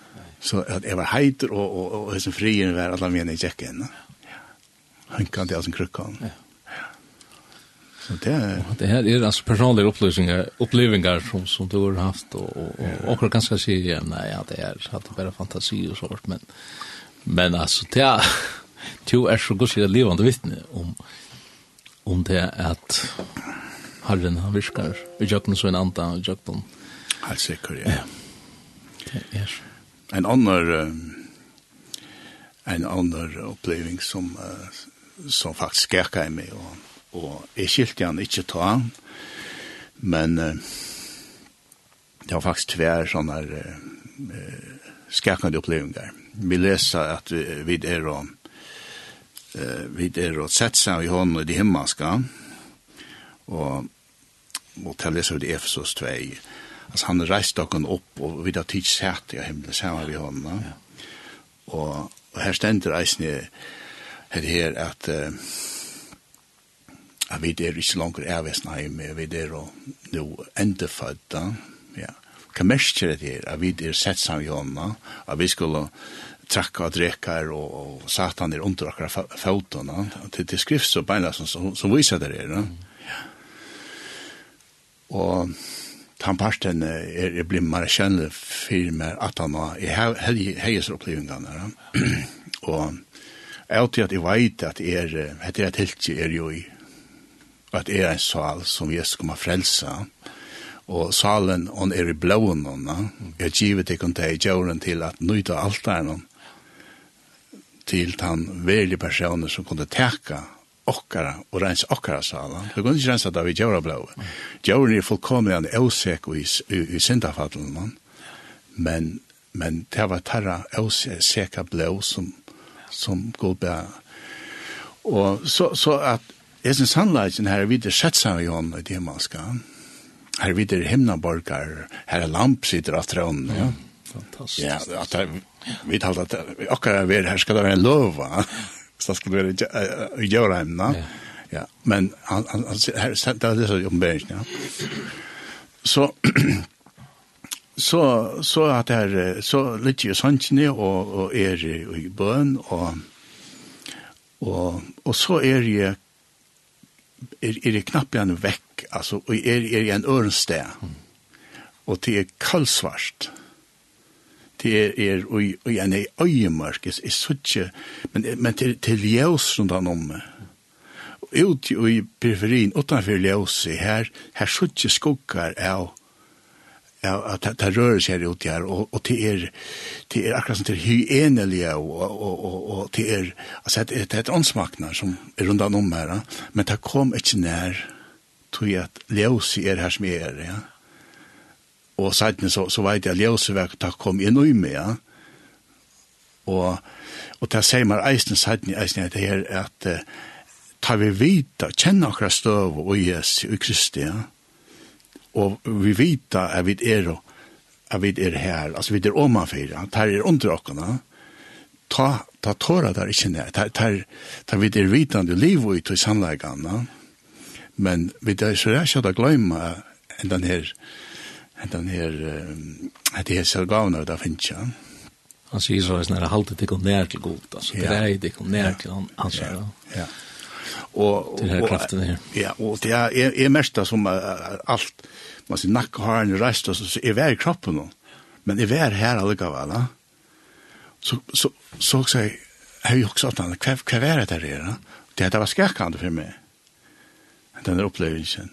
Så at jeg var heiter, og, og, og, og som frien var alle mine i tjekken. Ja. Han kan det altså krukkan. Ja. Så det er... Det her er altså personlige opplysninger, opplevelser som, som du har haft, og, og, og akkurat ganske sier, ja, nei, ja, det er, at det bare fantasi og sånt, men, men altså, det er, du er så godt sikkert levende vittne om, om det at Herren, han virker, i jøkken så en andan, i jøkken, Helt sikkert, ja. ja. Det er En annan en annan uppleving som som faktisk skärkar mig och och är skilte han inte ta men det var faktiskt tvär sån här skärkande upplevelser. Vi läser att vi är och vi är och sätta i honom i det himmelska och och til det så det Efesos 2 Altså han reiste docken opp, og vi att tids sätt i himmelen, så har vi honom. Ja. og, och här ständer reisne det här att at vi det är inte långt ärvesna i med vi det og nå ända födda. Ja. Hva mest det her, at vi det sett sam i honom at vi skulle trakka og drekar og, og satan er under akkurat fotona. til, til skrift så beina som, som, som viser det er. Ja. Og han parten er, er blitt mer kjennelig for meg at han var i heiser opplevingene. og jeg har til at jeg vet at er, at jeg helt er jo i, at er en sal som jeg skal må frelse, og salen on er i blåen henne, jeg givet ikke om det i jorden til at nøyde alt der henne, til den veldige personer som kunne teka okkara og rens okkara sala. Vi kunne ikke rensa det vi gjør blå. Gjør er fullkomlig en eusek i, i, i syndafallen. Men, men det var tarra euseka blå som, som god bæ. Og så, så at jeg synes sannleggen her er videre sett seg i hånden i det man skal. Her er videre himnaborgar, her er lamp sitter av tråden, ja. Fantastisk. Ja, at vi talte at okkara er her skal det være en lov, lova så det skulle det i Jorheim, va? Ja, men han han han sent det så om bergen, ja. Så så så att det här så lite ju sånt ni och och är i bön och och och så är det är är det knappt en veck alltså och är är en örnstad. Mm. Och det är kallsvart. Mm det er er og oi en øyemørk er suttje men men til til ljøs rundt han om ut i periferien utanfor ljøs her her suttje skuggar av ja at det det rører seg ut her og og det er det er akkurat som til hyenelige og og og og det er altså det er et ansmaknar som er rundt han om her men det kom ikke nær tror jeg at ljøs er her som er ja og seiten så, så veit jeg ljøseverk ta kom inn i med, ja. Og, og ta sier man eisen seiten i eisen det her at uh, ta vi vita, kjenna akkurat støv og yes i Kristi, ja. Og vi vita er vi er, er vi er her, altså vi er omanfyra, ta er under okkona, ta, ta tåra der ikkje ned, ta, ta, ta vi er vitande liv og i sannleggene, men vi er så rett og slett å den her, den her, at det er så gavna da finnes ja. Han sier så sånn er halte til å nær til god, altså, ja. grei det kom nær til han, han sier ja. ja. Og, til her kraften her. Ja, og det er, er, er mest som uh, alt, man sier nakkeharen reist, og så er vær i kroppen nå, men er vær her allikevel, da. Så, så, så, så, så, har ju också att han kvar kvar det där det det där var skräckande för mig den där upplevelsen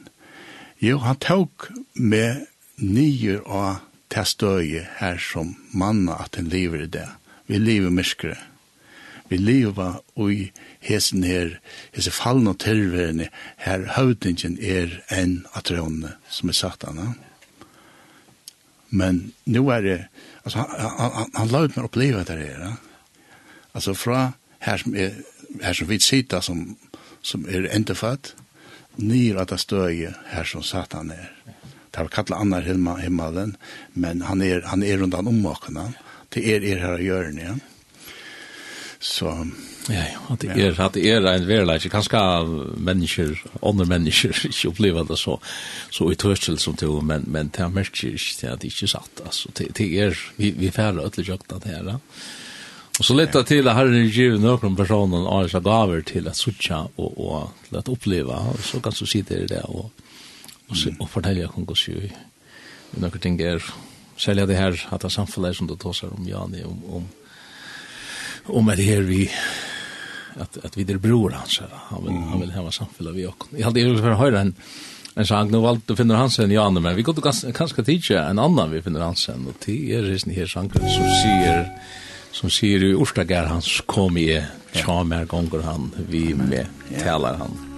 jo han tog med nyer av det støye her som manna at den lever i det. Vi lever myskere. Vi lever i hesen her, hese fallen og tilværende, her høvdingen er en av trådene som er satana. Men nå er det, altså han, han, han, han lavt meg oppleve det her. Ja? Altså fra her som, er, her som vi sitter som, som er endefatt, nyer at det støye her som satan er. Ja Det kalla kallat annar himma, himmelen, men han är, han är rundan om makarna. Det är er här i hjörnet, ja. Så... Ja, ja, det är, ja. det är en verleik. Kanske människor, andra människor, inte upplever det så, så i törsel som till, men, men det är mest inte det inte satt. Alltså, det, det är, vi, vi färre ötlig jökna det här. Och så lite till att Herren ger några personer och alla gaver till att sucha och, och till att uppleva. Och så kan du sitta i det och og, mm. og fortelle hva hos jo noen ting er. Særlig det her at det samfunnet som du tåser om Jani om, om, om er det her vi at, at vi er bror hans her. Han vil, mm. han vil hava samfunnet vi også jeg hadde jo for å høre en en sang. Nu du finner Hansen Jani men vi kunne kanskje tidsje en annan vi finner Hansen og ti er resten her sangen som sier som sier i Orstager hans kom i tja mer gonger han vi med talar han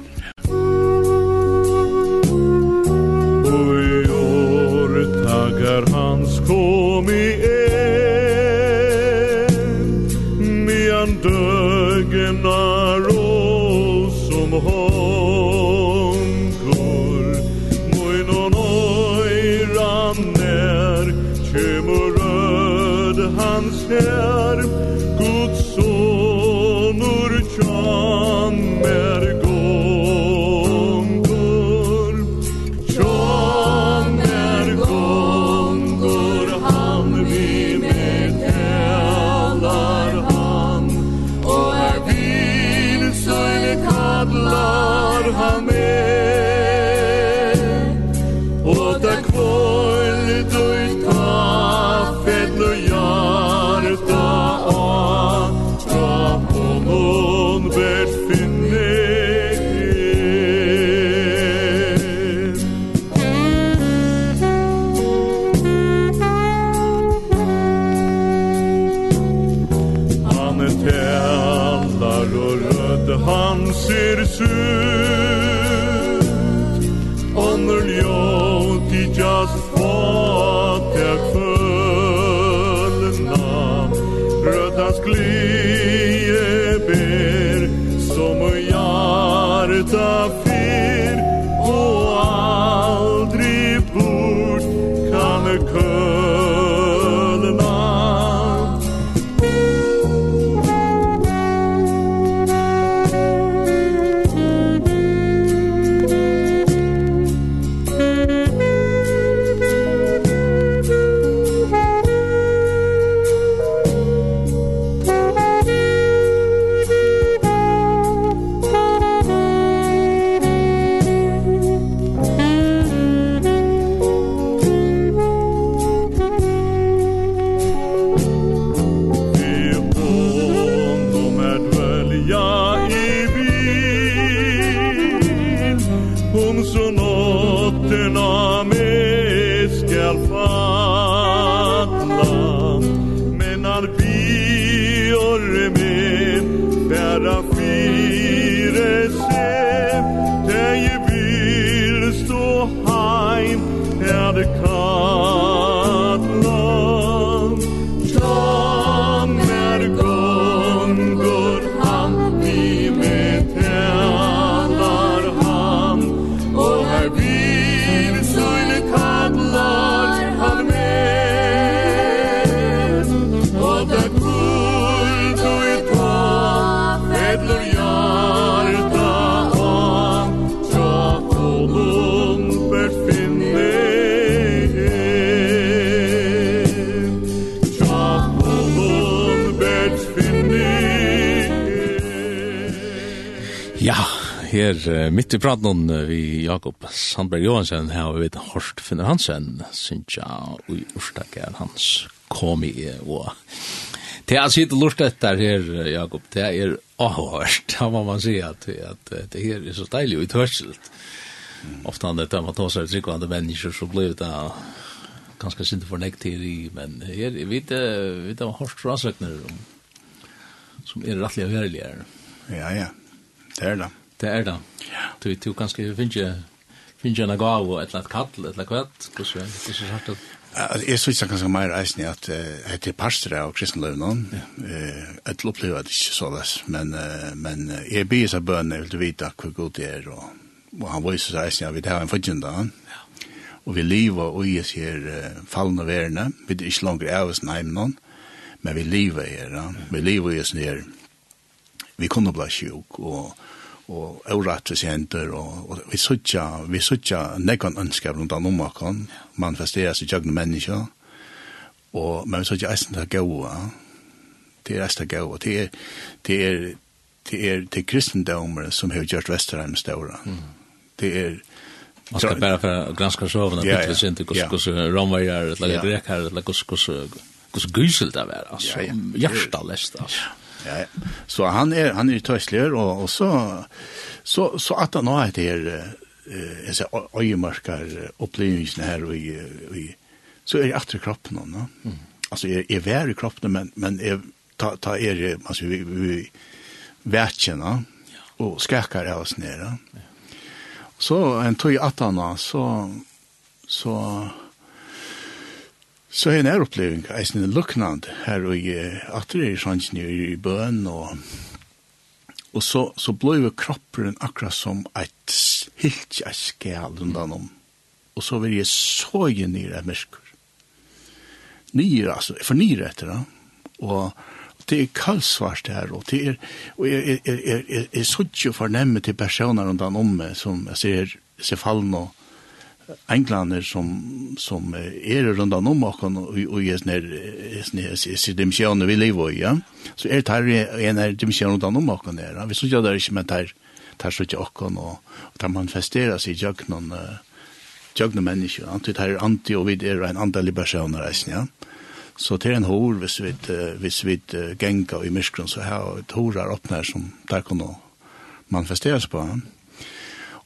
er mitt i praten vi Jakob Sandberg Johansen her og vi vet Horst Finner Hansen synes jeg og i orstakken hans kom i og det er sitt lort etter her Jakob. Det er avhørst da må man si at, at det her er så deilig og uthørselt ofte han dette man tar seg tryggvande mennesker så blir det ganske sint for nekt i men her vi vet vi vet Horst Rasøkner som er rettelig og verligere ja ja. Det er det. Det er det. Ja. Du, du kanskje finner finner en gav og et eller annet kall, et eller annet Hvordan er det sagt at Jeg synes jeg kanskje mer eisen i at jeg til pastor av kristenløvnån. Jeg til opplever det ikke så løs, men, men jeg blir seg bønn, jeg vil vite hvor god det er, og, og han viser seg eisen i at vi tar en fudgjende han. Og vi lever og gir oss her fallende verene, vi er ikke langer av oss nærmere noen, men vi lever her, vi lever i oss her, vi kunne bli sjuk, og og avrattesenter, og, og vi sutja, vi sutja nekon ønsker rundt an omakon, manifesteres i jøgne mennesker, og, men vi sutja eisen til gaua, det er eisen til gaua, det er, det er, det er, det er kristendommer som har gjort Vesterheim ståra. Det er, Man ska bara för att granska sovna ja, ja, ja. inte kus ja, eller grekar eller kus kus kus gyselt där alltså. Ja, ja. Hjärtaläst alltså. Ja. Ja, så han är han är tøysler og och så så så att han har det her eh säger öjmörkar upplevelsen här och i, i så är det efter kroppen då. Mm. Alltså är är vär i kroppen men men är ta ta är det alltså vi, vi värtjena och skärkar av oss nere. Ja. Så en tog att han så så Så en er oppleving, eisen er luknand, her og i atre i sjansen i bøen, og, og så, så blei kroppen akkurat som et helt jeg skal undan om, og så vil jeg så i nere av mørker. Nyr, altså, for nyr etter da, og det er kaldsvart her, og det er, og jeg jeg, jeg, jeg, jeg, jeg så ikke fornemme til personer undan om meg, som jeg ser, ser fallen og, englander som som er rundt om og kan och är snär är dimensioner vi lever i ja. Så er det en är dimensioner rundt om og kan där vi så gjør det ikke med där tar så ikke og kan och där manifesterar sig jag någon jag antar det är anti og vid er en andre liberasjoner reisen ja. Så til en hor hvis vi hvis vi gänga i myskron så här ett opp öppnar som där kan manifesteres på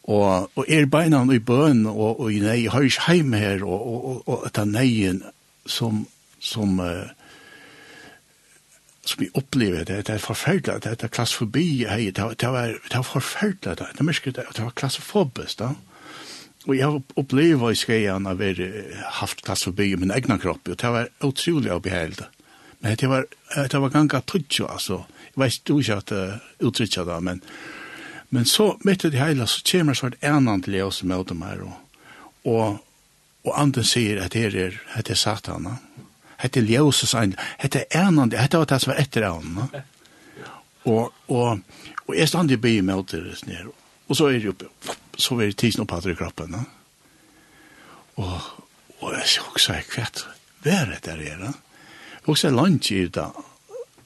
Og, og er beina i bøn, og, og nei, jeg har heim her, og, og, og, og neien som, som, uh, som vi opplever det, det er forferdelig, det er klassfobi, hei, det, det, var, det var forferdelig, det, det, mørker, det, det var klassofobisk, da. Og jeg har opplevd i skreien av å haft klassfobi i min egna kropp, og det var utrolig å behelda. Men det var, det var ganga tutsjo, altså. Jeg vet ikke at uh, uttrykja det, men Men så mitt i det hele så kommer så et annet til oss med dem her. Og, og andre sier at det er, det er satana. Det er ljøses at Det er annet, det var det som var etter annet. Og, og, og jeg stand i by med det. Og så er det oppe, så er det tisen oppe i kroppen. Og, og jeg sier også, jeg kvett, hva er det der er? Og så er langt i det,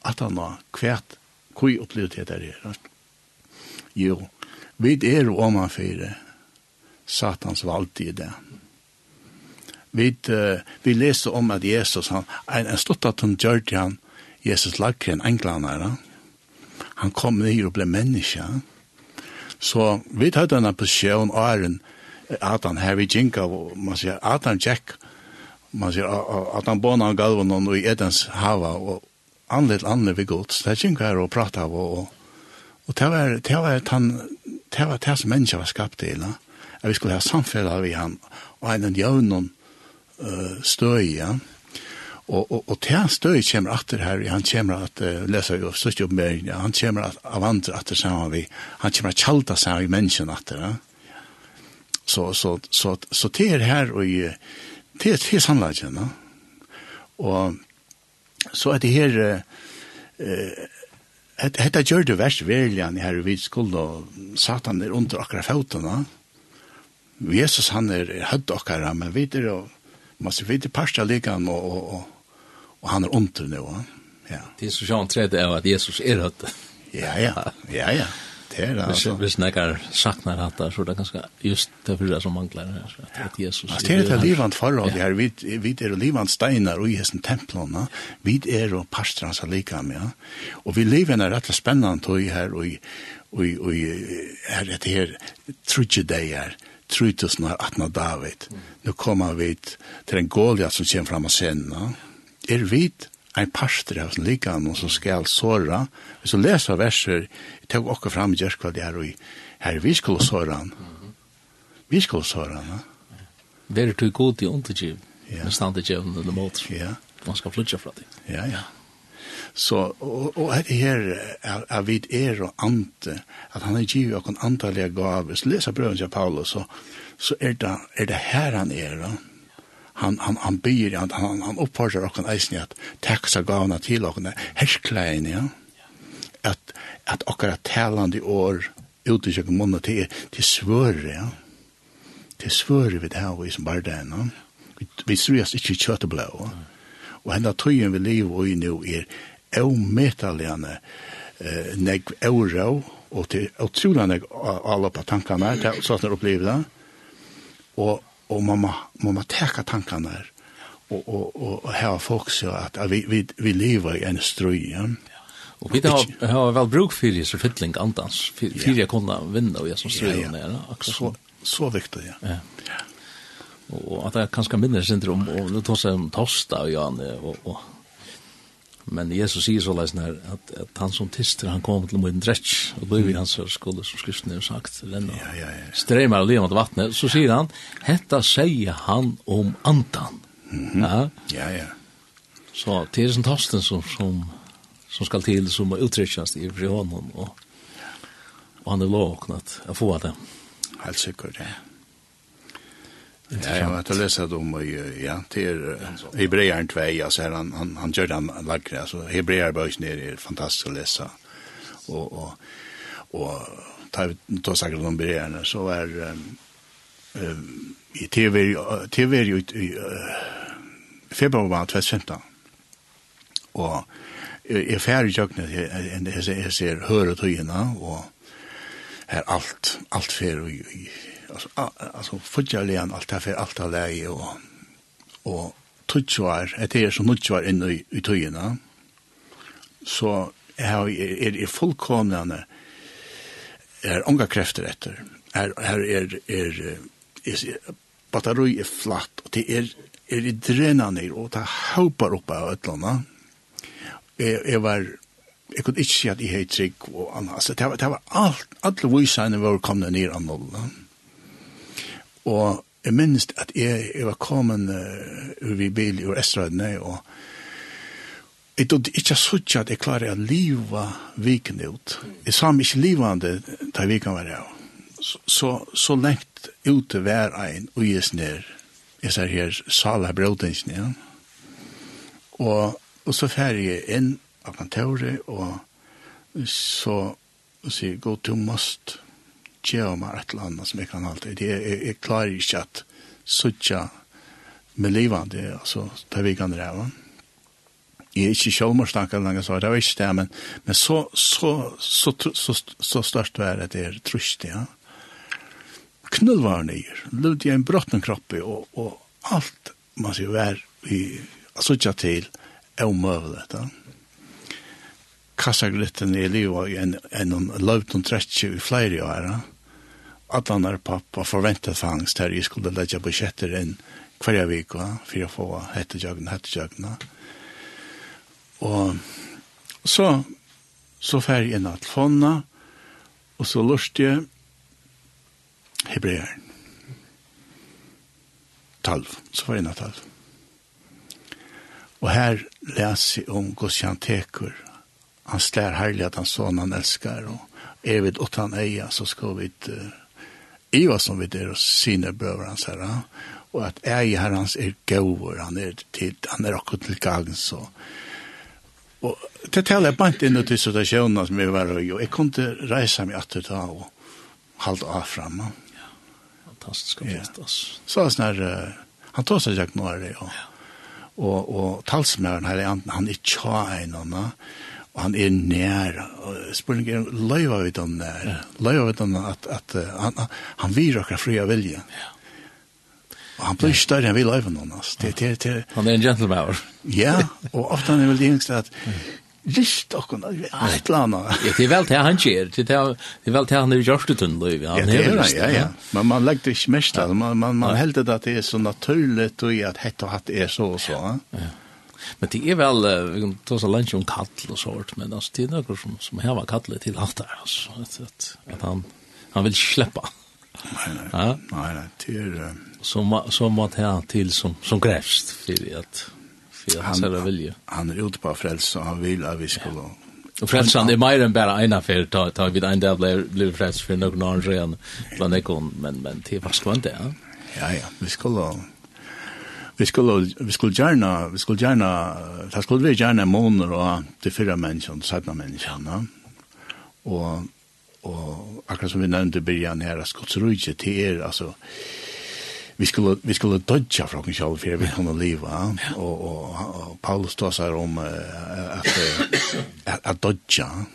at han har kvett, hvor opplevd det der er. Jo, vi er omanfyre satans valgt i det. Vi, uh, vi leste om at Jesus, han, en, en slutt at han gjør til han, Jesus lakker en englandere. Han kom ned og ble menneske. Så vi hadde en posisjon, Aaron, at han her vi jinka, man sier, at han tjekk, man sier, at han båna av galven og i Edens hava, og anledd anledd vi godt, det er jinka her og prata av og, og Og det var det var at han det var det som mennesker var skapt til, at vi skulle ha samfunnet vi han, og en jøvn uh, støy, ja. Og, og, og til støy kommer atter her, han kommer at, uh, leser jo største oppmøring, ja, han kommer at, av andre atter sammen vi, han kommer at kjalta seg i mennesken atter, ja. Så, så, så, så, så det er her, og det er, er sannleggen, ja. Og så er det her, uh, Hetta gjør det verst verlian her vi skulle satan er under akkurat fotene. Jesus han er hødd akkurat, men vi er og man ser vidt i parsta likan og, og, og, og han er under nå. Ja. Det er så sånn tredje av at Jesus er hødd. ja, ja, ja, ja. Det är alltså. Visst näkar saknar att det så det ganska just det för som manglar här att Jesus. Att det är det livant förråd här vi vi är livant steinar och i hessen templarna. Vi är och pastrans lika med. Och vi lever en rätt spännande tog här och i och er det här trutus dagar. 3018 David. Nu kommer vi till en Goliath som kommer fram och sen. Är vi ein pastor av sin likan og som skal såra. Hvis du leser verser, jeg tar også fram i Gjerskva det her og her, vi skulle såra han. Vi skulle såra han. Vær du god i undergiv, men stand i djevn under mot. Ja. Man skal flytja fra det. Ja, ja. Så, og, og her er, er, er vid er og ante, at han er givet og kan antallega du Leser brøven til Paulus, så, så er, det, er det her han er, og han han han byr han han, han uppfordrar och kan eisen att taxa gåvna till och härsklein ja. Att att akkurat talande år ut i sig munna till till svör ja till svör vi det här som bara där no vi vi stress inte chatta blå och hända tøyen vi lever i nu er ometalene eh, neg euro og til utrolig alla på tankarna så att det oppleve det og og man må, man må teka tankene her, og, og, og, og her folk så at, at vi, vi, vi lever i en strøy, ja. Og vi har, har vel bruk for det, så fytling andans, for ja. jeg kunne vinne, og jeg som strøy, ja, ja. Så, så viktig, ja. ja. ja. Og at det er kanskje minnes syndrom, og det tar seg om tosta, og, og, og Men Jesus sier så leisen her, at, at han som tister, han kom til min dretsk, og løy vi hans skole, som skriften har sagt, renna, ja, ja, ja. stremer livet mot vattnet, så sier han, hetta sier han om andan. Mm -hmm. ja? ja, ja. Så det er sånn tosten som, som, som skal til, som må uttrykkjast i frihånden, og, og han er lovåknet å få det. Helt sikkert, ja. Ja, jag har läst om ja, till Hebreeren 2, alltså han han han gör den lagre alltså Hebreerböken är fantastiskt att läsa. Och och och ta ta sig om Hebreerna så är eh i TV TV i februari 2015. Och är färdig jag när jag ser hör och tyna och här allt allt fer i alltså fudgelian allt här för allt här läge och och og det är så mycket var inn i, i tøyene, så har är er, fullkomna är unga krefter efter Her, här är är är batteri är flatt och det är är i dränar ner och det hoppar upp av ötlarna Jeg, var jeg kunne ikke si at jeg hei trygg og annars. Det var, det var alt, alle visene var kommet ned av nollen. Og jeg minnes at jeg, jeg var kommet uh, ur i bil ur Estrødene, og jeg trodde ikke sånn at jeg klarer å liva viken ut. Jeg sa meg ikke livande da viken var jeg. Så, så, så lengt ute hver ein og jeg ned. Jeg ser her Sala Brodinsen ja. Og, og så færger jeg inn av kontoret, og så sier jeg, gå til Most gjør meg et eller annet som jeg kan halte. Jeg, jeg, jeg klarer ikke at suttja med livet, det, altså, det vi kan dreve. Jeg er ikke sjølmordstanker lenger, så det var ikke det, men, men så, så, så, så, så, så størst var det der trusht, ja. Knull var nyer, levde jeg en brotten kropp i, og, og alt, man sier, var i, altså til, er omøvelig, ja kassagrytten i livet i en, en løvton tretsi i flere år. At han er pappa forventet fangst her jeg skulle legge budsjetter inn hver vik, for å få hettejøgna, hettejøgna. Og så, så fer jeg inn at fonna, og så lurte jeg hebreeren. Talv, så fer jeg inn at talv. Og her leser jeg om Gosjan Tekur, han slär herlig at han sånn han elskar, og er vi åt han eia, så skal vi uh, i vad som vi der og sine bröder hans herra at eia äg herrans er gauver, han er til, han er också til gagen, så. Og det taler jeg bant inn til situasjonen som vi var i och jag kunde resa mig att da og halta av fram ja. Fint, ja. så er sånn her, uh, han tar seg ikke noe av det og, og, og talsmøren her, han han er är tjänar Og han er nær. Spørningen er, løyva vi den nær. Ja. Løyva vi den at, at uh, han, han vir akkurat fri av vilje. Ja. Og han blir større enn vi løyva noen. Det, det, det, han er en gentleman. ja, og ofte han er vel det at Rist okkon, alt lana. Ja, det er vel til han kjer, det er vel til han er gjørst uten løyve. Ja, det er det, ja, ja. Men man legger det ikke mest, man, man, man helder det at det er så naturligt og at hett og hatt er så og så. Ja, ja. Men det är eh, vi kan ta så lunch om kall og sånt men altså, det er noe som som här kallet til alt der, altså, at, at, at han han vil sleppa. Nei, nei, Ja? nei, nei, det är som som att här til som som grävst at, att at han säger vilje. Han er ute på frelse, og han vil at vi skal... ja. Och frälsan er mer enn bara en affär ta ta vid en del blir blev frälst för någon annan ren ekon men men det var skvant det. Ja ja, vi ska vi skulle vi skulle gärna vi skulle gärna ta skulle vi gärna månader och till fyra människor så här människor va? Och och akkurat som vi nämnde i början här skotsrujt till er alltså vi skulle vi skulle dodja från oss själva för vi kunde leva och och Paulus tar sig om att att dodja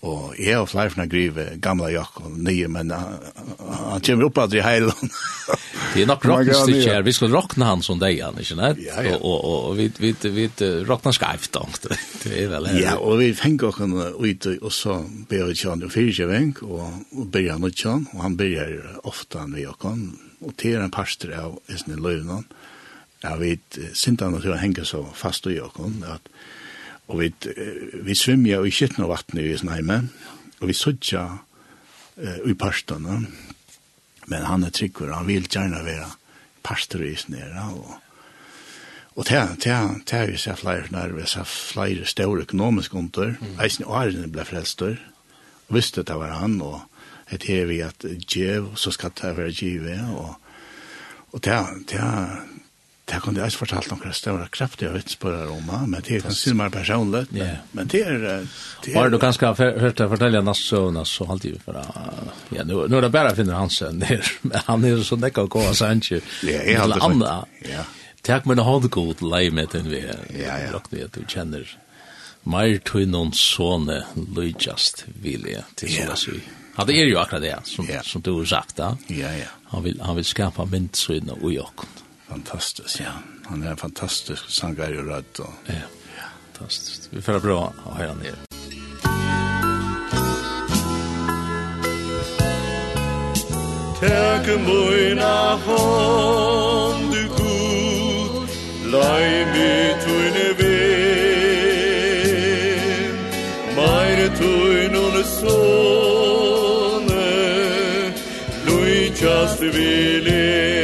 Og jeg og flere grive gamla jakk og nye, men han kommer opp aldri heil. Det er nok rocknestykk her. Vi skal rockna han som deg, han, ikke nett? Ja, ja. Og, og, og vi, vi, vi rockna skeivt, da. Det er vel her. Ja, og vi fengt oss ut, og så ber vi kjønn og fyrir kjøvenk, og, og ber han ut kjønn, og han ber ofte han vi og Og til er en parster av Esne løyvnån, ja, vi sinte han til å henge så fast i oss, at Og vi, vi svimja i kittna vattnet i Snheime, og vi suttja uh, i parstene. Men han er tryggere, han vil gjerne være pastor i snere, og Og det er vi sett flere når vi sett flere store økonomiske under. Mm. Eisen og Arjen ble frelster. Og visste det var han, og det her vi at djev, så skal det være djive. Og, og det, er det kunne jeg fortalt om det var kraftig å vitspåre om men det er kanskje mer personlig yeah. men det er det Var du kanskje hørt deg fortelle en nassøvn så alltid for ja, nå, nå er det bare finner Hansen her men han er så nekka å gå av Sanchi ja, jeg hadde sagt ja. Takk men hånd god lei med den vi ja, ja. du kjenner Meir tuinnon sone lujast vilje til sånn yeah. Ja, det er jo akkurat det som, yeah. som du har sagt da. Ja, ja. Han vil, han vil skapa myndsyn og ujåkken fantastisk. ja. Han er en fantastisk sangare og rødt. Och... Ja, ja, fantastisk. Vi får bra å høre han ner. Tärke moina hånd du god, lai mi tuine vim, meire tuin ohne sonne, lui just villim.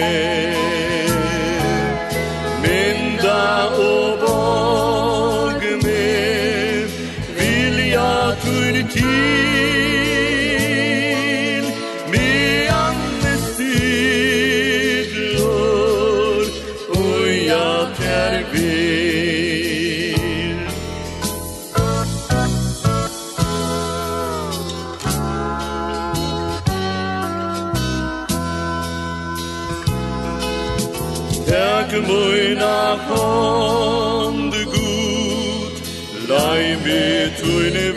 grande Gud, lei mi tuine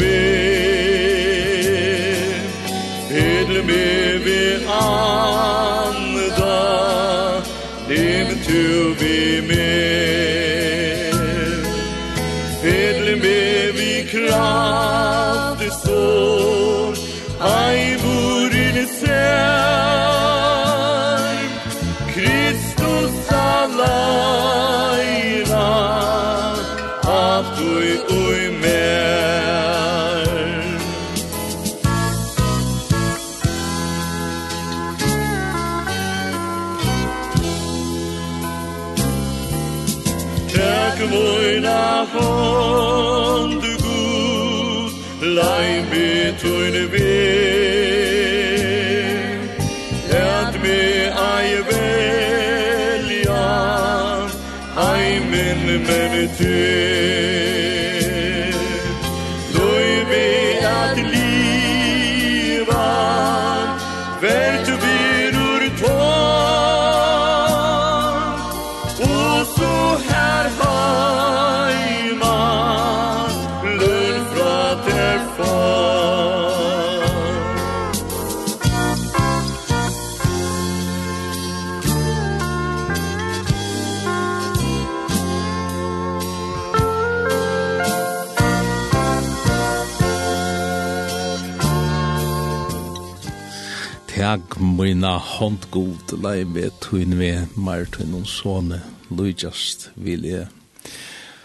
mina hånd god lei tuin me mar Martin un sone, lujast vilje.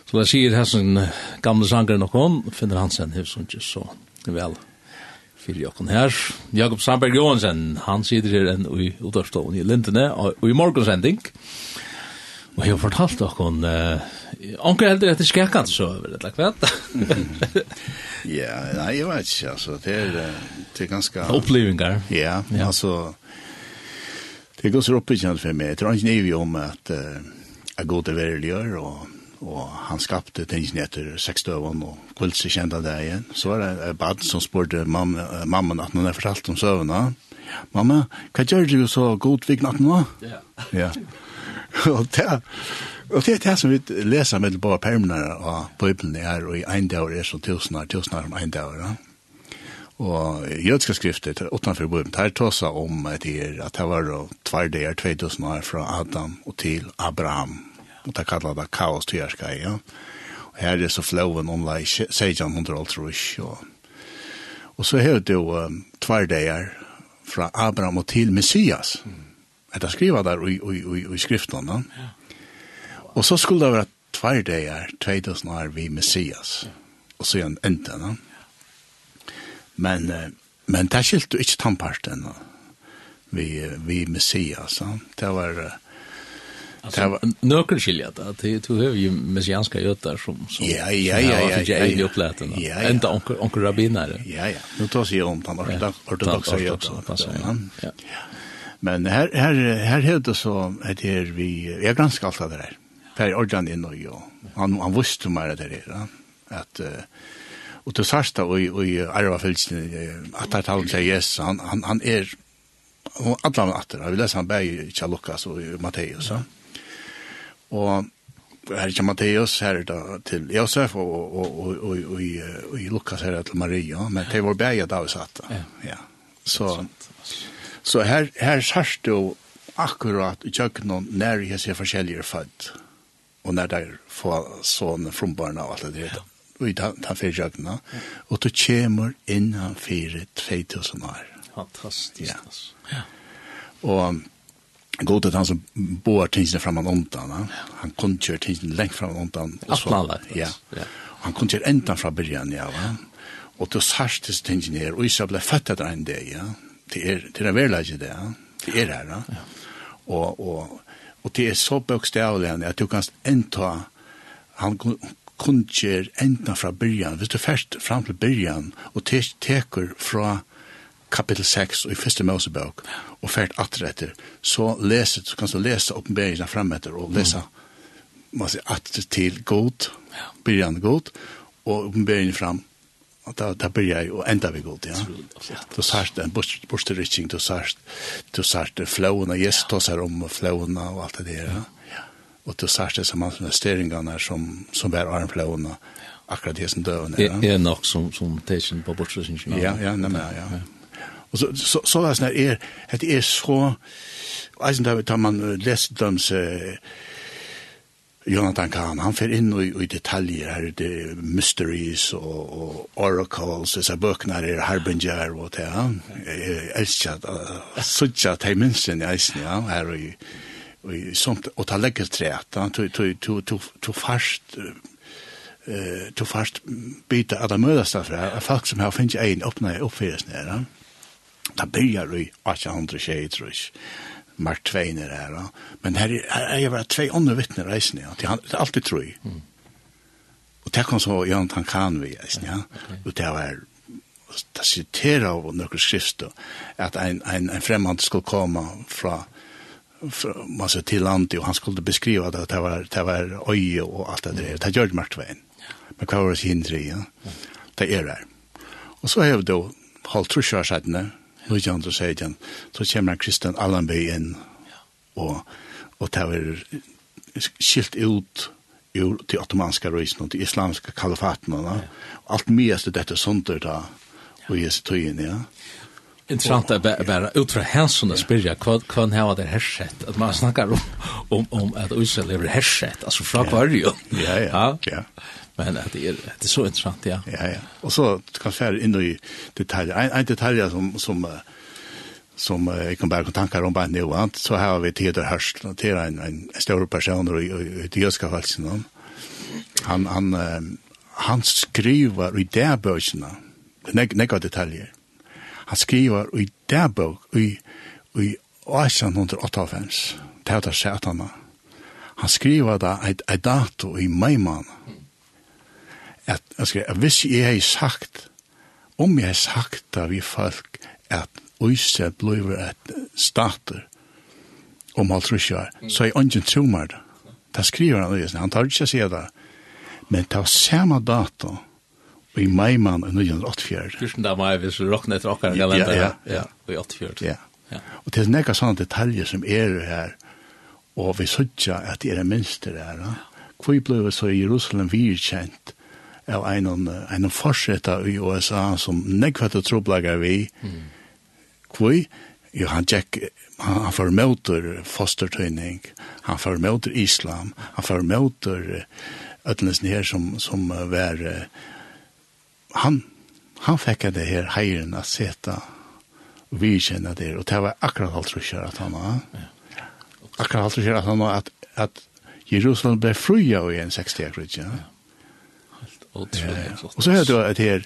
Så jeg sier hessen gamle sanger nokon, finner Hansen hus og ikke så vel fyrir jokken her. Jakob Sandberg Johansen, han sitter her enn ui Udarstående i lintene, og i morgensending. Og jeg har fortalt dere, uh, onker heldur etter skrekkant så, vet Ja, nei, jeg vet ikke, altså, det er, det er ganske... Opplevinger. Ja, ja, altså, det går så oppbyggende for meg. Jeg tror ikke nøyvi om at uh, jeg går til verligere, og, og han skapte tingene etter seks døven, og kvilt seg kjent av det igjen. Så var det en bad som spurte mamma, mamma at hun har fortalt om søvnene. Mamma, hva gjør du så god vik viknatt nå? Ja. Ja. og det, Og det er det som vi leser med på permene av Bibelen er, og i en dag er så tusen år, tusen år om en dag. Ja. Og jødska skrifter utenfor Bibelen, der tåsa om at det er, at det var tvær dager, 2000 år fra Adam og til Abraham. Og det kallar det kaos til Jørskaj, ja. Og her er så floven om lei 1600 år, og Og så er det jo um, tvær dager fra Abraham og til Messias. Mm. Det er skriver der i, i, i, i skriftene. Ja. Og så skulle det være tvær dager, 2000 år vi Messias. Og så igjen enda. Men, men det skilte ikke tannparten, no? Vi, vi Messias, Så. Det var... Alltså, det var nöker skilja det. Det du har ju messianska jötar som som Ja, ja, ja, ja. Ja, ja. Ja, uppläten. Ända onkel onkel rabbinare. Ja, ja. Nu tar sig om han ortodoxa ötar. Ja. Men här här här hävdas så att det är vi är ganska allt det där. Per Ordan inn og jo. Han, han visste mer det her. At, og til Sarsta og, og i Arva Fylsen, at han taler om seg yes, han, han, han er, og alle han atter, vi leser han bare i Lukas og Matteus. Og her er ikke Matteus, her er det til Josef, og, og, og, og, og, og i Lukas her er til Maria, men det var bare da vi satt. Ja. ja. Så, så her, her Sarsta jo akkurat i kjøkkenen når jeg ser forskjellige født og når der får sånne frombarna og alt det der. Og i den fyrtjøkene. Og du kommer innan fire 2000 år. Fantastisk. Ja. ja. Og god at han som bor tingsene framan ondan. Ja. Han kunne kjøre tingsene lengt framan ondan. Atlanvær. Ja. ja. Han kunne kjøre enda fra byrjan, ja. ja. Og du sarstes tingsene her. Og isa ble født etter en dag, ja. Det er, det er verlegget det, ja. Det er her, ja. Og, og Og det er så bøkstavlig han, at du kan enta, han kunnskjer enda fra byrjan, hvis du først fram til byrjan, og te teker fra kapittel 6 og i første Mosebok, og fært atter etter, så leser, så kan du lese oppenberingen fremetter, og lese mm. man sier, atter til god, byrjan god, og oppenberingen fram, Og da, da blir jeg og enda vi god, ja. Du sørst en borsterritting, du sørst, du sørst flåene, yes, du sørst om flåene og alt det der, ja. Og du sørst det som alt med styringene som, som arm flåene, akkurat det som døvende, ja. Det er nok som, som teisen på borsterritting. Ja, ja, nemlig, ja. ja. Og så, så, så er det sånn det er så, eisen der tar man lest dem så, Jonathan Kahn, han fer inn i, i detaljer her, det er mysteries og, og oracles, disse bøkene her, Harbinger og det, ja. Jeg elsker at sånn at jeg minns den i eisen, ja, her og i, og sånt, og ta legger træt, ja, to fast, to fast bita at det mødes derfra, folk som har finnet en oppnå oppfyres nere, da byrjar vi 1800 tjejer, tror jeg, Mark Twain er her, men her er jeg bare tvei andre vittner reisende, ja. det er alltid tro i. Mm. Og det kom så Jan Tankanvi, ja, okay. og det var det siterer av noen skrift, at en, en, en fremmand skulle komme fra, fra masse til landet, og han skulle beskrive at det var, det var øye og alt det der. Det gjør Mark Twain. Men hva var det hindre, ja? Det er det. Og så har vi da holdt trusjørsættene, hos andre sier han, så kommer Christian Allenby inn, og, og det er skilt ut ur til ottomanska røysen og til islamiska kalifaten og alt mye er dette sunder da og i tøyen, ja. Intressant att bara ut från Hansen att spyrja vad kan ha det här sett att man snackar om om om att Israel är sett alltså från Korea. Ja ja. Ja. Men det är det är så intressant ja. Ja ja. Och så kan jag in i detaljer. En, en detalj som som som jag kan bara tankar om bara nu va så har vi Teodor Hörst til en en stor person i i Tyska falsen. Han han han skriver i det bøkene, neg, nek detaljer. Han skriver i det bøk, i i 1898. det Satan. Han skriver där et dato i maj månad at, at, at hvis jeg har sagt, om jeg har sagt det vi folk, at Øyse bliver et stater om alt rusjer, så er jeg ikke tro meg det. Da skriver han det, han tar ikke å si det. Men ta samme data, og i Maiman i 1984. Fyrsten da mai, hvis du råkner etter okkar kalender, ja, ja, ja, i 84. Ja. ja. Og det er nekka sånne detaljer som er her, og vi sutja at det er minst det her. Hvor ble vi så i Jerusalem virkjent, av en, en forsetta i USA som nekvært og troblaga vi. Mm. Kvoi, jo, han tjekk, han, han formøter fostertøyning, han formøter islam, han formøter ødelsen her som, som uh, var, uh, han, han fikk det her heiren at seta og vi kjenner det, og det var akkurat alt rusher at han var. ja. Akkurat alt rusher at han var at, at Jerusalem ble fria i en 60-årig, ja. ja Utrolig. Og så hørte jeg at her,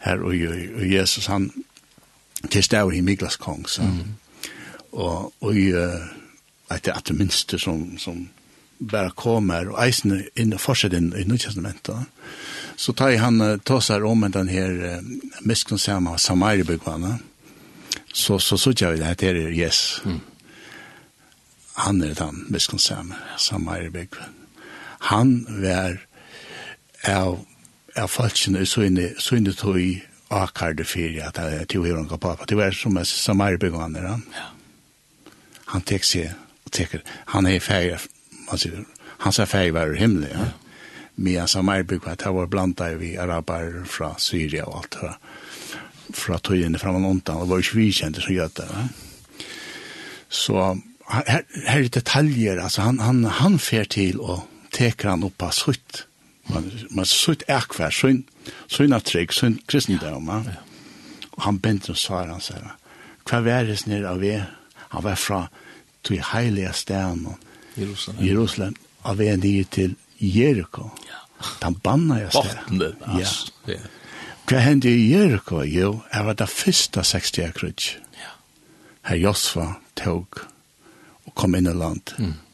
her og, og Jesus, han til tilstaver i Miklas kong, så. Mm. Og, og uh, at det er det minste som, som bare kommer, og eisen inn, fortsatt inn i nødtjestamentet, så tar han tar seg om den her uh, Samaria-byggvarna, så så så jag det här är yes. Mm. Han är han miskunnsamma Samaria-byggvarna. Han var är at falskene så inne, så inne tog akkarde fyrir at jeg tog hver unga pappa. Det var som en samarbeganer. Han, han tek seg og teker, han er færg, man sier, sa færg var himmelig. Ja. Men samarbeganer, det var blant der vi araber fra Syria og alt det fra tøyene fram og undan, og var ikke vikjente som gjør det. Så her, her er detaljer, altså han, han, han fer til å teker han opp av sutt Man, man sutt ekvær, sunn, sunn trygg, sunn kristendom. Ja. Og han bent og svar han sier, hva væres ned av vi? Han var fra til heilige stenen, Jerusalem, Jerusalem av vi nye til Jericho. Ja. Han banna jeg sted. Bottene, altså. Ja. Hva hendte i Jericho? Jo, jeg var det første 60 krutsk. Ja. her Josfa tog og kom inn i land. Mm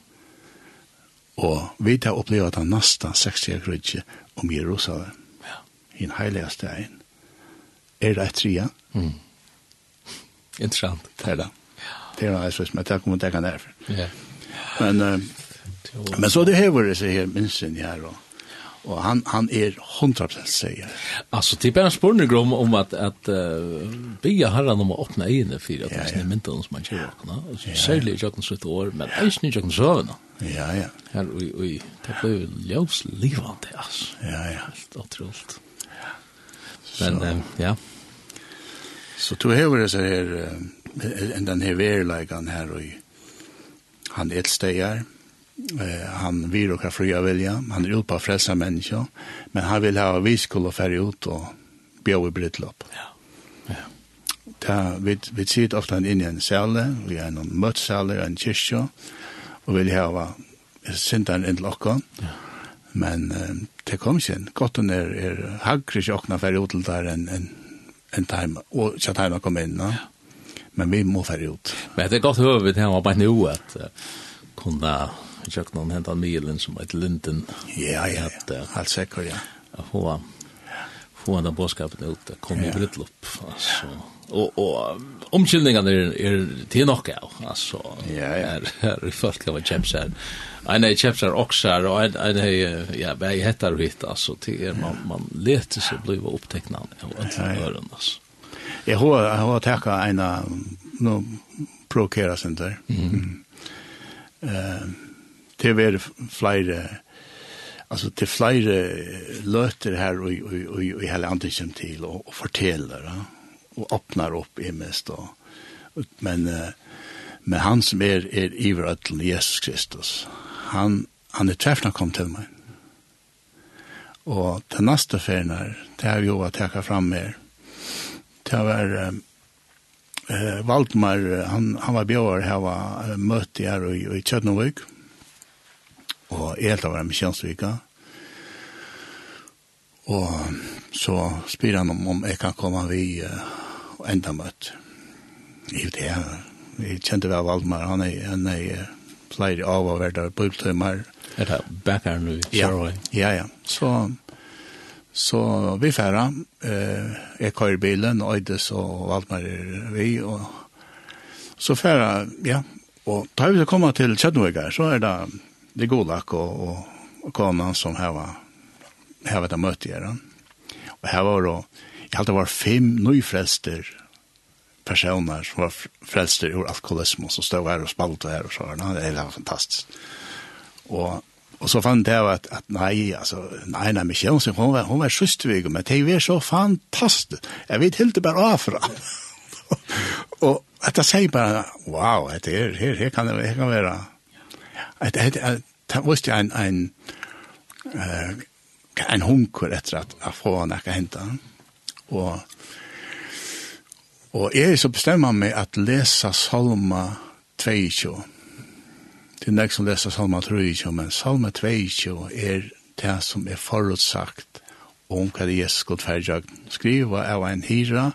Og vi tar oppleva den nasta 60 krydje om Jerusalem. Ja. I en heilig stein. Er det et tria? Mm. Interessant. Det er det. Det er det, jeg synes, men det kommer til å ta derfor. Ja. Men, uh, men så det hever det seg her, minst sin her, og Og han han er 100% säker. Altså, det er bare en spørning om om at, at uh, bygga herren om å åpne ögonen for at det er inte som man kjører. och Særlig i kjøkken något år men det er ikke kjøkken søvende. Ja ja. Her, oi, oi, det blev ljus livande altså. Ja ja, helt otroligt. Men uh, ja. Så tog jag det så her, uh, den her verkligheten her, och han er et ett stegar eh, han vill och fria vilja, han är ute på att frälsa människor, men han vill ha vi skulle färja ut och bjöa i brittlopp. Ja. ja. Ta, vi, vi sitter ofta in i en säle, vi är en mötsäle, en kyrkja, og vill ha sintan in till Ja. Men uh, det kom sin, gotten är, är haggrig och åkna färja ut till där en, en, en time, och så han kom in, no? ja. Men vi må färja ut. Men det är gott huvud här, man bara nu att kunna jag någon hända milen som ett linden. Ja, ja, ja. Helt säkert, ja. Att få, få den bådskapen ut, det att komma i upp. Alltså, och, och omkylningarna är, är till nog av. Alltså, ja, ja. Här, här är folk av kämpsar. En är kämpsar oxar och en, en är, ja, vad heter det hit? Alltså, till är, man, man letar sig bli upptecknad av alla öron, alltså. Jag har, jag har tackat en, nu provokeras inte. Mm. Mm. Uh, det er flere alltså till flera löter här och och och i hela antiken till och, och fortäller ja? och öppnar upp i mest då. Men men han som är är i till Jesus Kristus. Han han är träffna kom till mig. Och den nästa färnar, det har ju att ta fram mer. Det var eh Valdmar han han var bjöd här var möte här i i Tjernvik og jeg helt av med kjønnsvika. Og så spyr han om, om jeg kan komme vi uh, og enda møtt. I det her. Jeg kjente vel Valdemar, han er, han er flere av å være der på utømmer. Er det backeren nu, kjører? Ja, ja, ja. Så, så vi færre. Uh, jeg kører bilen, og Øydes og Valdemar er vi. Og, så færre, ja. Og da vi kommer til Kjødnvøkker, så er det det Golak och, och, och kanan som här var här var det mötte er. Och här var då jag hade var fem nyfrälster personer som var frälster ur alkoholism som stod här och spalt och här och så här. Det var fantastiskt. Och Och så fann det att, att nej, alltså, nej, nej, men hon, hon var, hon var sjustvig, men det var så fantastiskt. Jag vet helt bara av för Och att jag säger bara, wow, det är här, här kan det kan vara att det det måste en en eh en hunkur efter att att få något hända. Och och är så bestämmer mig att läsa Salma 22. Det er nästan som läser Salma 22, men Salma 22 er det som er forutsagt om hva Jesus skulle färja skriva av en hyra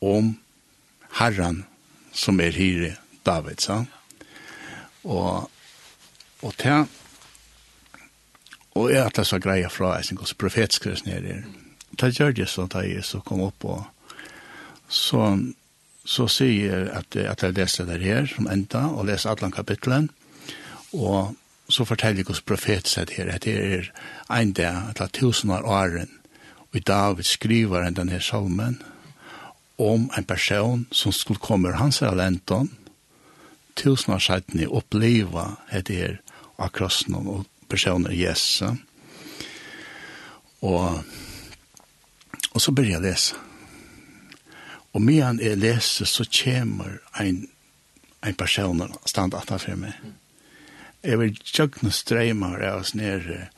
om Herren som er hyre David, sa. Og Og til og er at det så greia fra jeg synes profetskres nere der. Ta Gjørges og ta jeg så kom opp og så så sier at, at jeg leser det her som enda og leser alle kapitlen og så forteller jeg hos profet seg her at det er en dag etter tusen av åren og i David skriver den denne salmen om en person som skulle komme hans er alenten tusen av skjedene oppleva det her av krossen og personer Jesus. Og, og så begynner jeg å lese. Og medan jeg leser så kommer en, en person stand at for meg. Jeg vil tjøkne strømmer av oss nere,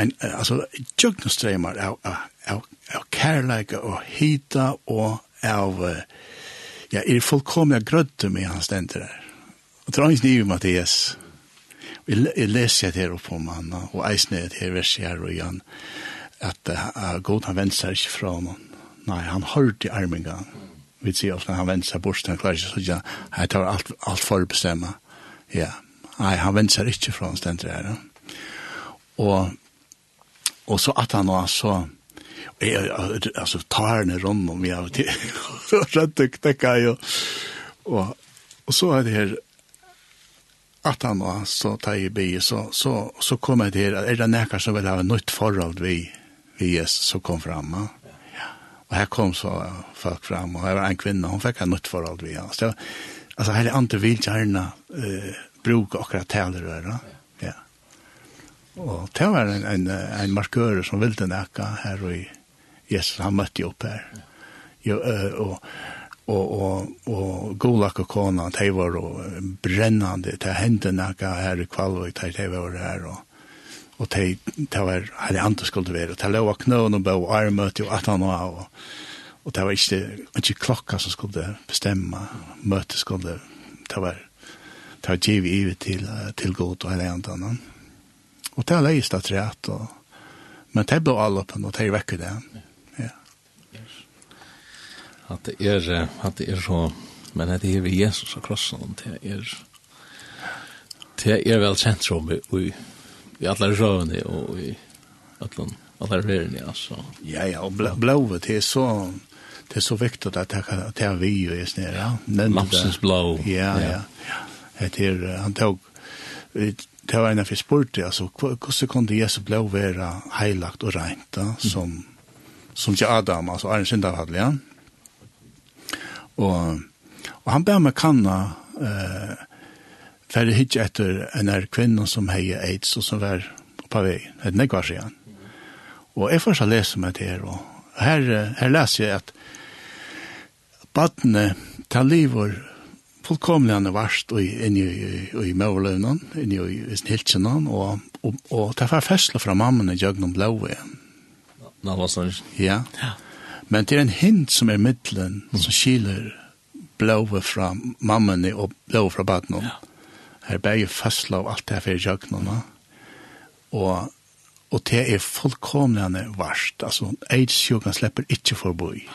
en, altså tjøkne strømmer av, av, av, av kærleika og hita og av, ja, er fullkomlig grøtte med hans stender der. Og tror er ikke nye Mattias. Jeg leser det her oppe om han, og eisne det her verset her og igjen, at uh, god han vendt seg ikke fra noen. Nei, han hørte i armen gang. Vi sier ofte han vendt seg bort, han klarer ikke så ja, jeg tar alt, alt for å bestemme. Ja, nei, han venter seg ikke fra noen stendere her. Og, og så at han var så, jeg, altså, tar han i rundt om, jeg har rett og knekket, og, og så er det her, at han var så tar i bi, så, så, så kom jeg til er det nekker som vil ha en nytt forhold vi, vi Jesus som kom fram. Ja. Og her kom så folk fram, og her var en kvinne, hun fikk en nytt forhold vi. Ja. Så, altså, her er andre vil gjerne uh, bruke akkurat talerøra. Ja. Og det var en, en, en markør som ville nekker her, og Jesus, han møtte jo opp her. Jo, uh, og og og og Golak og Kona dei var og brennande ta hende nakka her i Kvalvik tei dei var her og og dei tei var hadde andre skulle vera tei lova knøen og bo arma til at han og og tei var ikkje ikkje klokka som skulle bestemma møte skulle tei var ta var giv i til til godt og alle andre og tei leist at rett og men tei blå alle på no tei vekk det at det er, at det er så, men at det er Jesus og krossen, det er, det er vel sentrum i, i, i alle røvene og i alle, alle ja altså. Ja, ja, og blåvet, det er så, det er så viktig at det, at det er vi og jeg snir, ja. Lapsens blå. Ja, ja, ja. Det er, han tog, det var en av spurte, altså, hvordan kunne Jesus blå være heilagt og rent, da, som, som ikke Adam, altså, er en synd ja. Og, og han ber meg kanna eh, for å hitje etter en er kvinne som heier AIDS og som var på vei, et nekvar siden. Og jeg først har lest meg til her, og her, her leser jeg at badene tar livet fullkomligane varst og inn i i i møvløvnen, inn i i hiltjenan og og og det fer festlet fra mamman i jøgnum blåe. Nå var sånn. Ja. Ja. Men det er en hint som er middelen, mm. som skiler blåve fra mammene og blåve fra badene. Ja. Her ber jeg fastla og alt det her for jøgnene. Og, og det er fullkomlig varst. Altså, AIDS-sjøkken slipper ikke forbi.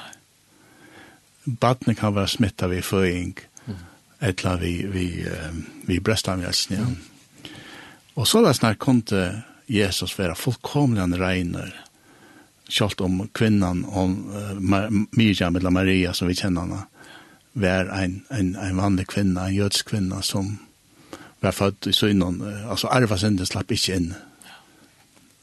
Badene kan være smittet ved føying, mm. etla vi, vi, vi brøstanvelsen, ja. Mm. Og så da snart kom Jesus være fullkomlig regner, kjalt om kvinnan, om uh, Miriam eller Maria som vi kjenner henne, var en, en, en vanlig kvinna, en jødsk kvinna som var født i synen, uh, altså arva synden slapp ikke inn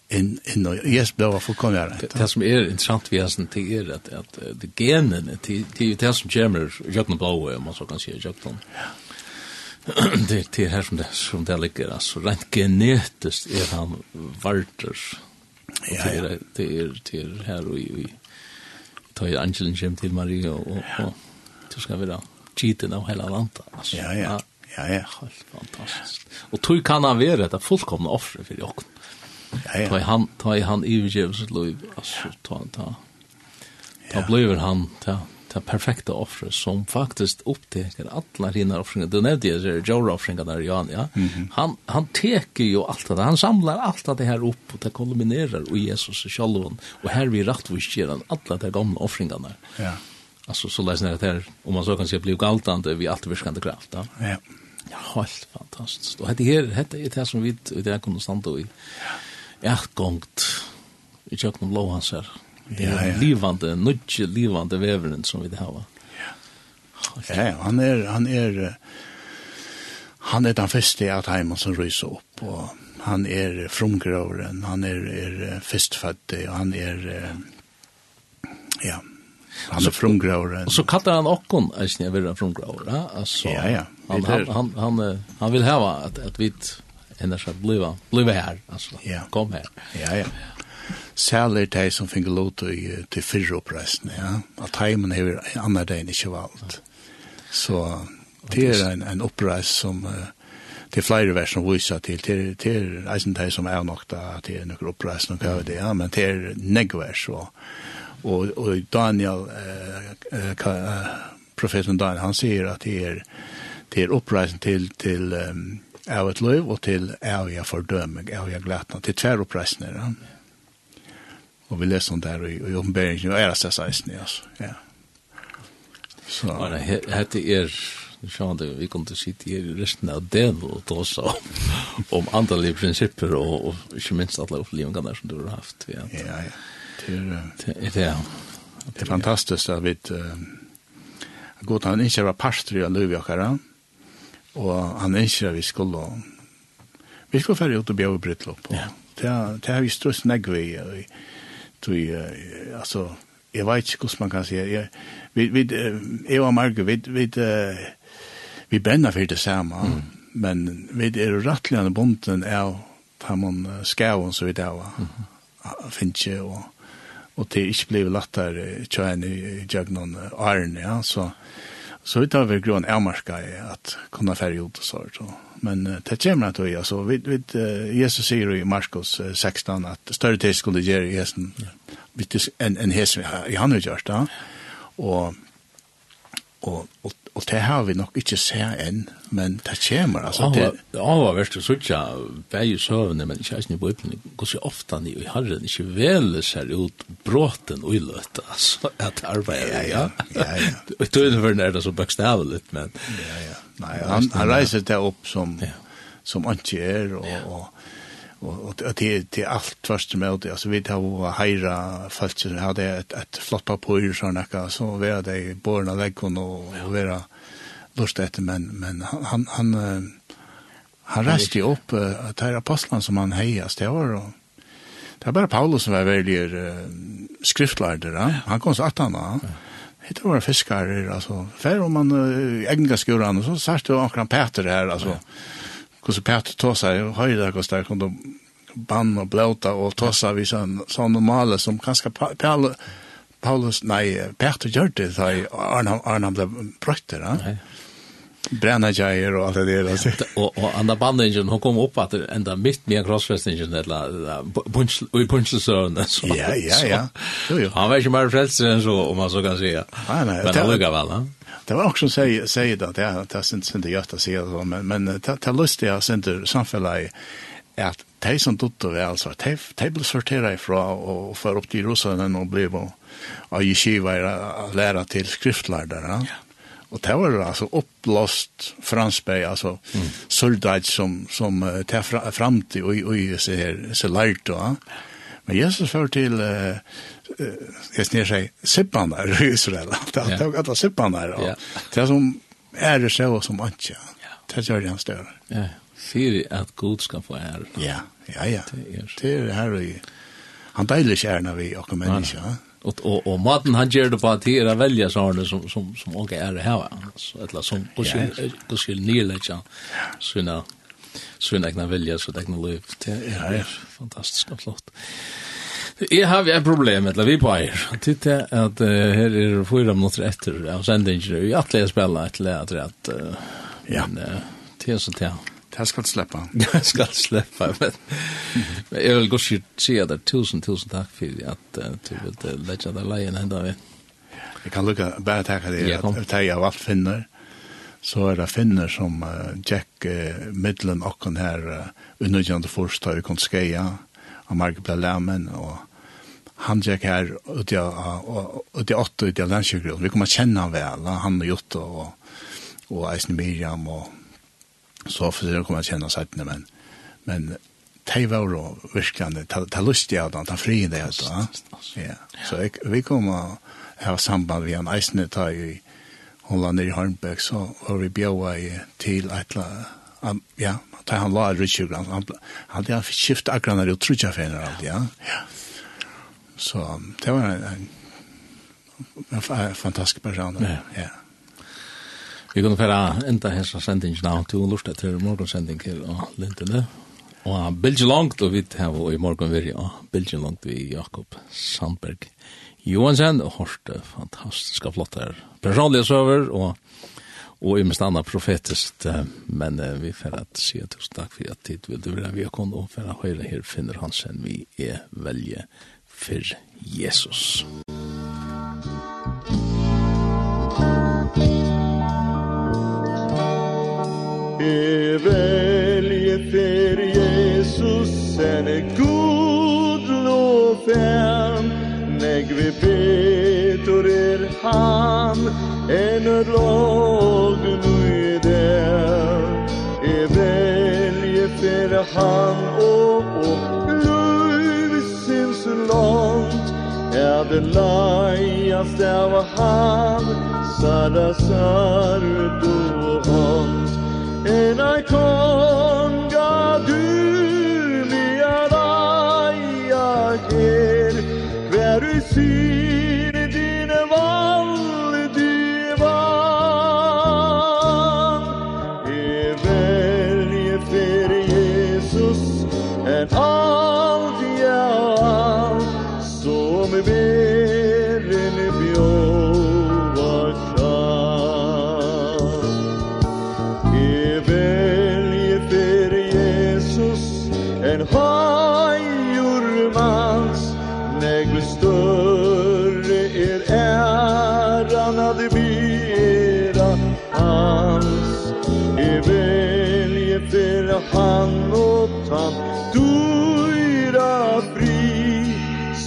in in och yes blev för kom rätt. Det som är intressant vi har det är att att de genen till till det som kommer jag på blå om man så kan se jag på. Det det här som det som det ligger alltså rent genetiskt är han varters Ja, ja. Det er, det er her og vi tar ju Angelen kjem til Maria og, og, og det vi være cheaten av hele landet. Altså. Ja, ja. Ja, ja. Helt fantastisk. Og tog kan han være det fullkomne offre for jokken. Ja, ja. Ta i han, ta i han i liv, altså, ta, ta, ta, ta, blir han, ta, ta, det perfekta offret som faktiskt upptäcker alla dina offringar. Du nämnde ju det Joe offringar där Jan, ja. Mm -hmm. Han han teker ju allt det. Han samlar allt det här upp och det kulminerar i Jesus själv och här vi rätt vi han alla de gamla offringarna. Ja. Alltså så läser det här om man så kan säga, blir galtande vi allt virkande kraft, ja. Ja. Ja, helt fantastiskt. Och det här det är det som vi det är konstant och i. Ja. Ett gångt. Vi kör någon hans här. Det er ja, livande, nudge livande veveren som vi har. Ja. Ja, han er han er han er den første at heimen som ryser opp og han er fromgråren, han er, er festfattig, og han er, ja, han er fromgråren. Og så kallar han okkon, er ikke jeg vil ha altså, ja, ja. Han, han, han, han, han vil hava at, at vi enn er bliva, bliva her, altså, ja. kom her. Ja, ja. ja særlig de som finner lov til, til fyrre oppreisende, ja. At heimen hever andre dagen ikke valgt. Så det er en, en oppreis som, uh, det er flere vers som viser til, det, er, det er eisen de som er nok da, at det er noen oppreis, noe av det, ja, men det er negvers, og, og, og Daniel, uh, uh, profeten Daniel, han sier at det er, det er oppreisen til, til um, av et liv og til av jeg fordøming, av jeg glætna, til tverr oppreisene, ja. Og vi leser om det her i, i oppenberingen, og er det 16, altså, ja. Så. Og det heter er, nu sjåan det, vi kom til å sitte her i resten av den og ta oss om andalige prinsipper og, og ikke minst alle opplevelsene som du har haft. Ja, ja. Det er, det er, det er fantastisk at vi går til han ikke var pastor i Løvjakere, og han ikke vi skulle vi skulle færre ut og bjøre brytlopp. Ja. Det har vi strøst negve i, tui, uh, altså, jeg vet ikke hvordan man kan si, jeg, vi, vi, jeg og Marge, vi, vi, uh, vi brenner for det samme, mm. men vi er rettelig bunden av han skavon så vidt av, var, finnes ikke, og, og det er ikke blevet lettere kjøen i Jøgnon Arne, ja, så, så vidt har vi grunn avmarska i at kunne færre ut og sånt, og men uh, det kommer att höja så Vi, vi, uh, Jesus säger i Markus 16 att större tid skulle ge i hästen. Vilket en en häst i han har gjort då. Och och och Og det har vi nok ikke sett enn, men det kommer, altså. Det var verst å sutja, vei i søvnene, men ikke eisen i bøypen, går så ofte ni i herren, ikke vel ser ut bråten og i løte, altså, at arbeidet, ja. Ja, ja. ja. Og tøyne for er det så bøkstavelig, men... Ja, ja. Nei, han, han reiser det opp som, ja. som ikke er, og, og og att det det alt først med det altså vi tar våra heira folk som hadde et et flott papper sånn några så var det borna läggen og vara lust etter men men han han han reste ju opp uh, til apostlene som han heias det var og det var bare Paulus som var veldig väldigt skriftlärare han kom så att han var Det var fiskare, alltså. Fär om man äh, egna skuran, så särskilt var han Peter här, alltså. Ja hvordan Peter tåsar, og høyre hvordan der kunne bann og blåta og tåsa vi sånn, sånn normale som kanskje Paulus, Paulus nei, Peter gjør det da Arne, Arne ble brøtter, ja? Brenna jair og alt det der. Og, og anda bandingen, hun kom opp at enda mitt med crossfestingen, eller i punchelsøvn. Ja, ja, ja. Jo, jo. Han var ikke mer frelser enn så, om man så kan si. Nei, nei. Men han lukket vel, ja. Det var också säg säg det att det det syns inte gött att se det men men ta lustiga inte samfällig att de som dotter är alltså de de blir sorterade ifrån och för upp till Jerusalem och blev och och yeshiva lära till skriftlärare. Ja. Och det var alltså upplöst fransberg, alltså mm. soldat som, som tar fram till och, och, och så här, så lärt då. Men Jesus för till uh, jag snär sig sippan där i Israel. Det tog alla sippan där. Det som är det så som man. Det gör det han större. Ja, fyr at Gud skal få ære. Ja, ja, ja. Det är det här i... Han deilig kärna vi och människa. Ja. Och och och maten han ger det på att det är välja så det som som som och är det här alltså eller som och skulle ni lägga såna såna egna välja så det kan leva det är fantastiskt flott. Jeg har en problem, eller vi på eier. Titt er at uh, her er fyra minutter etter av det. og jeg atleie spiller et eller annet rett. Ja. Men det er til. Det skal sleppa. Det skal sleppa, men, men jeg vil gå og si at det er tusen, tusen takk for at du vil legge deg leien enda vi. Jeg kan lukka bare takk at jeg tar av alt finner så er det finner som uh, Jack uh, middelen okken her uh, under Jan de Forstøy kon skeia av Mark ble lemen, og han gikk her ut i åtte ut i landsjøkgrunn. Vi kommer kjenne han vel, han og Jotta og, og Eisen Miriam, og så for det kommer jeg kjenne settene, men, men det var jo virkelig, de lustige av den, de fri det, ja. Så jeg, vi kommer ha samband med en eisende ta i Holland i Harnbøk, så var vi bjøa til et eller ja, ta han la Richard Grant, han, han hadde skiftet akkurat når det trodde alt, ja. ja. Så det var en, en, en fantastisk person. Ja. ja. Vi kunne færa enda hessa sendingen av to lort til morgonsending her og lintene. Og bilje Langt, og vi tar i morgon veri, og bilje Langt vi Jakob Sandberg Johansen, og hørte fantastiska flotter personlige søver, og og i mest annan profetiskt men uh, vi får att se tusen takk for at tid vil du være vi kon och for at høyre här finner han sen vi är välje för Jesus. Jag väljer för Jesus sen är god lov fem Nägg vi betor er han en öd lag nu där. E velje fer han og och lösen så långt. Er det lajas där var han Sara sar du och en ikon han og tan Duira fri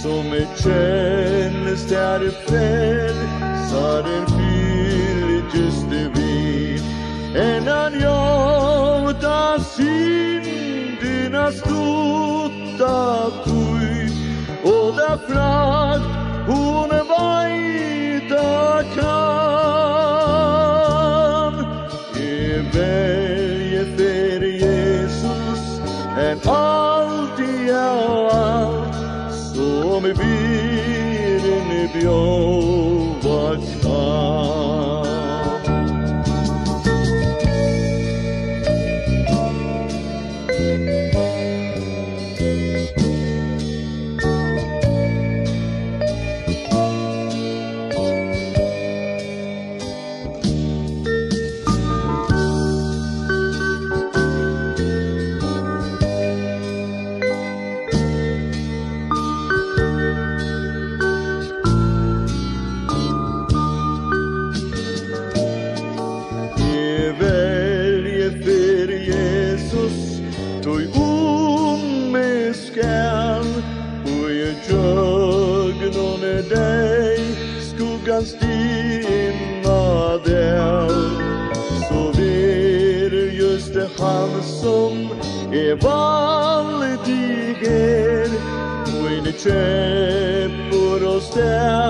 som är kännes där frälsaren fyllt just det vi. En an jauta synderna stutta tui Og da frakt hon vajta kan show kjeppur og stær.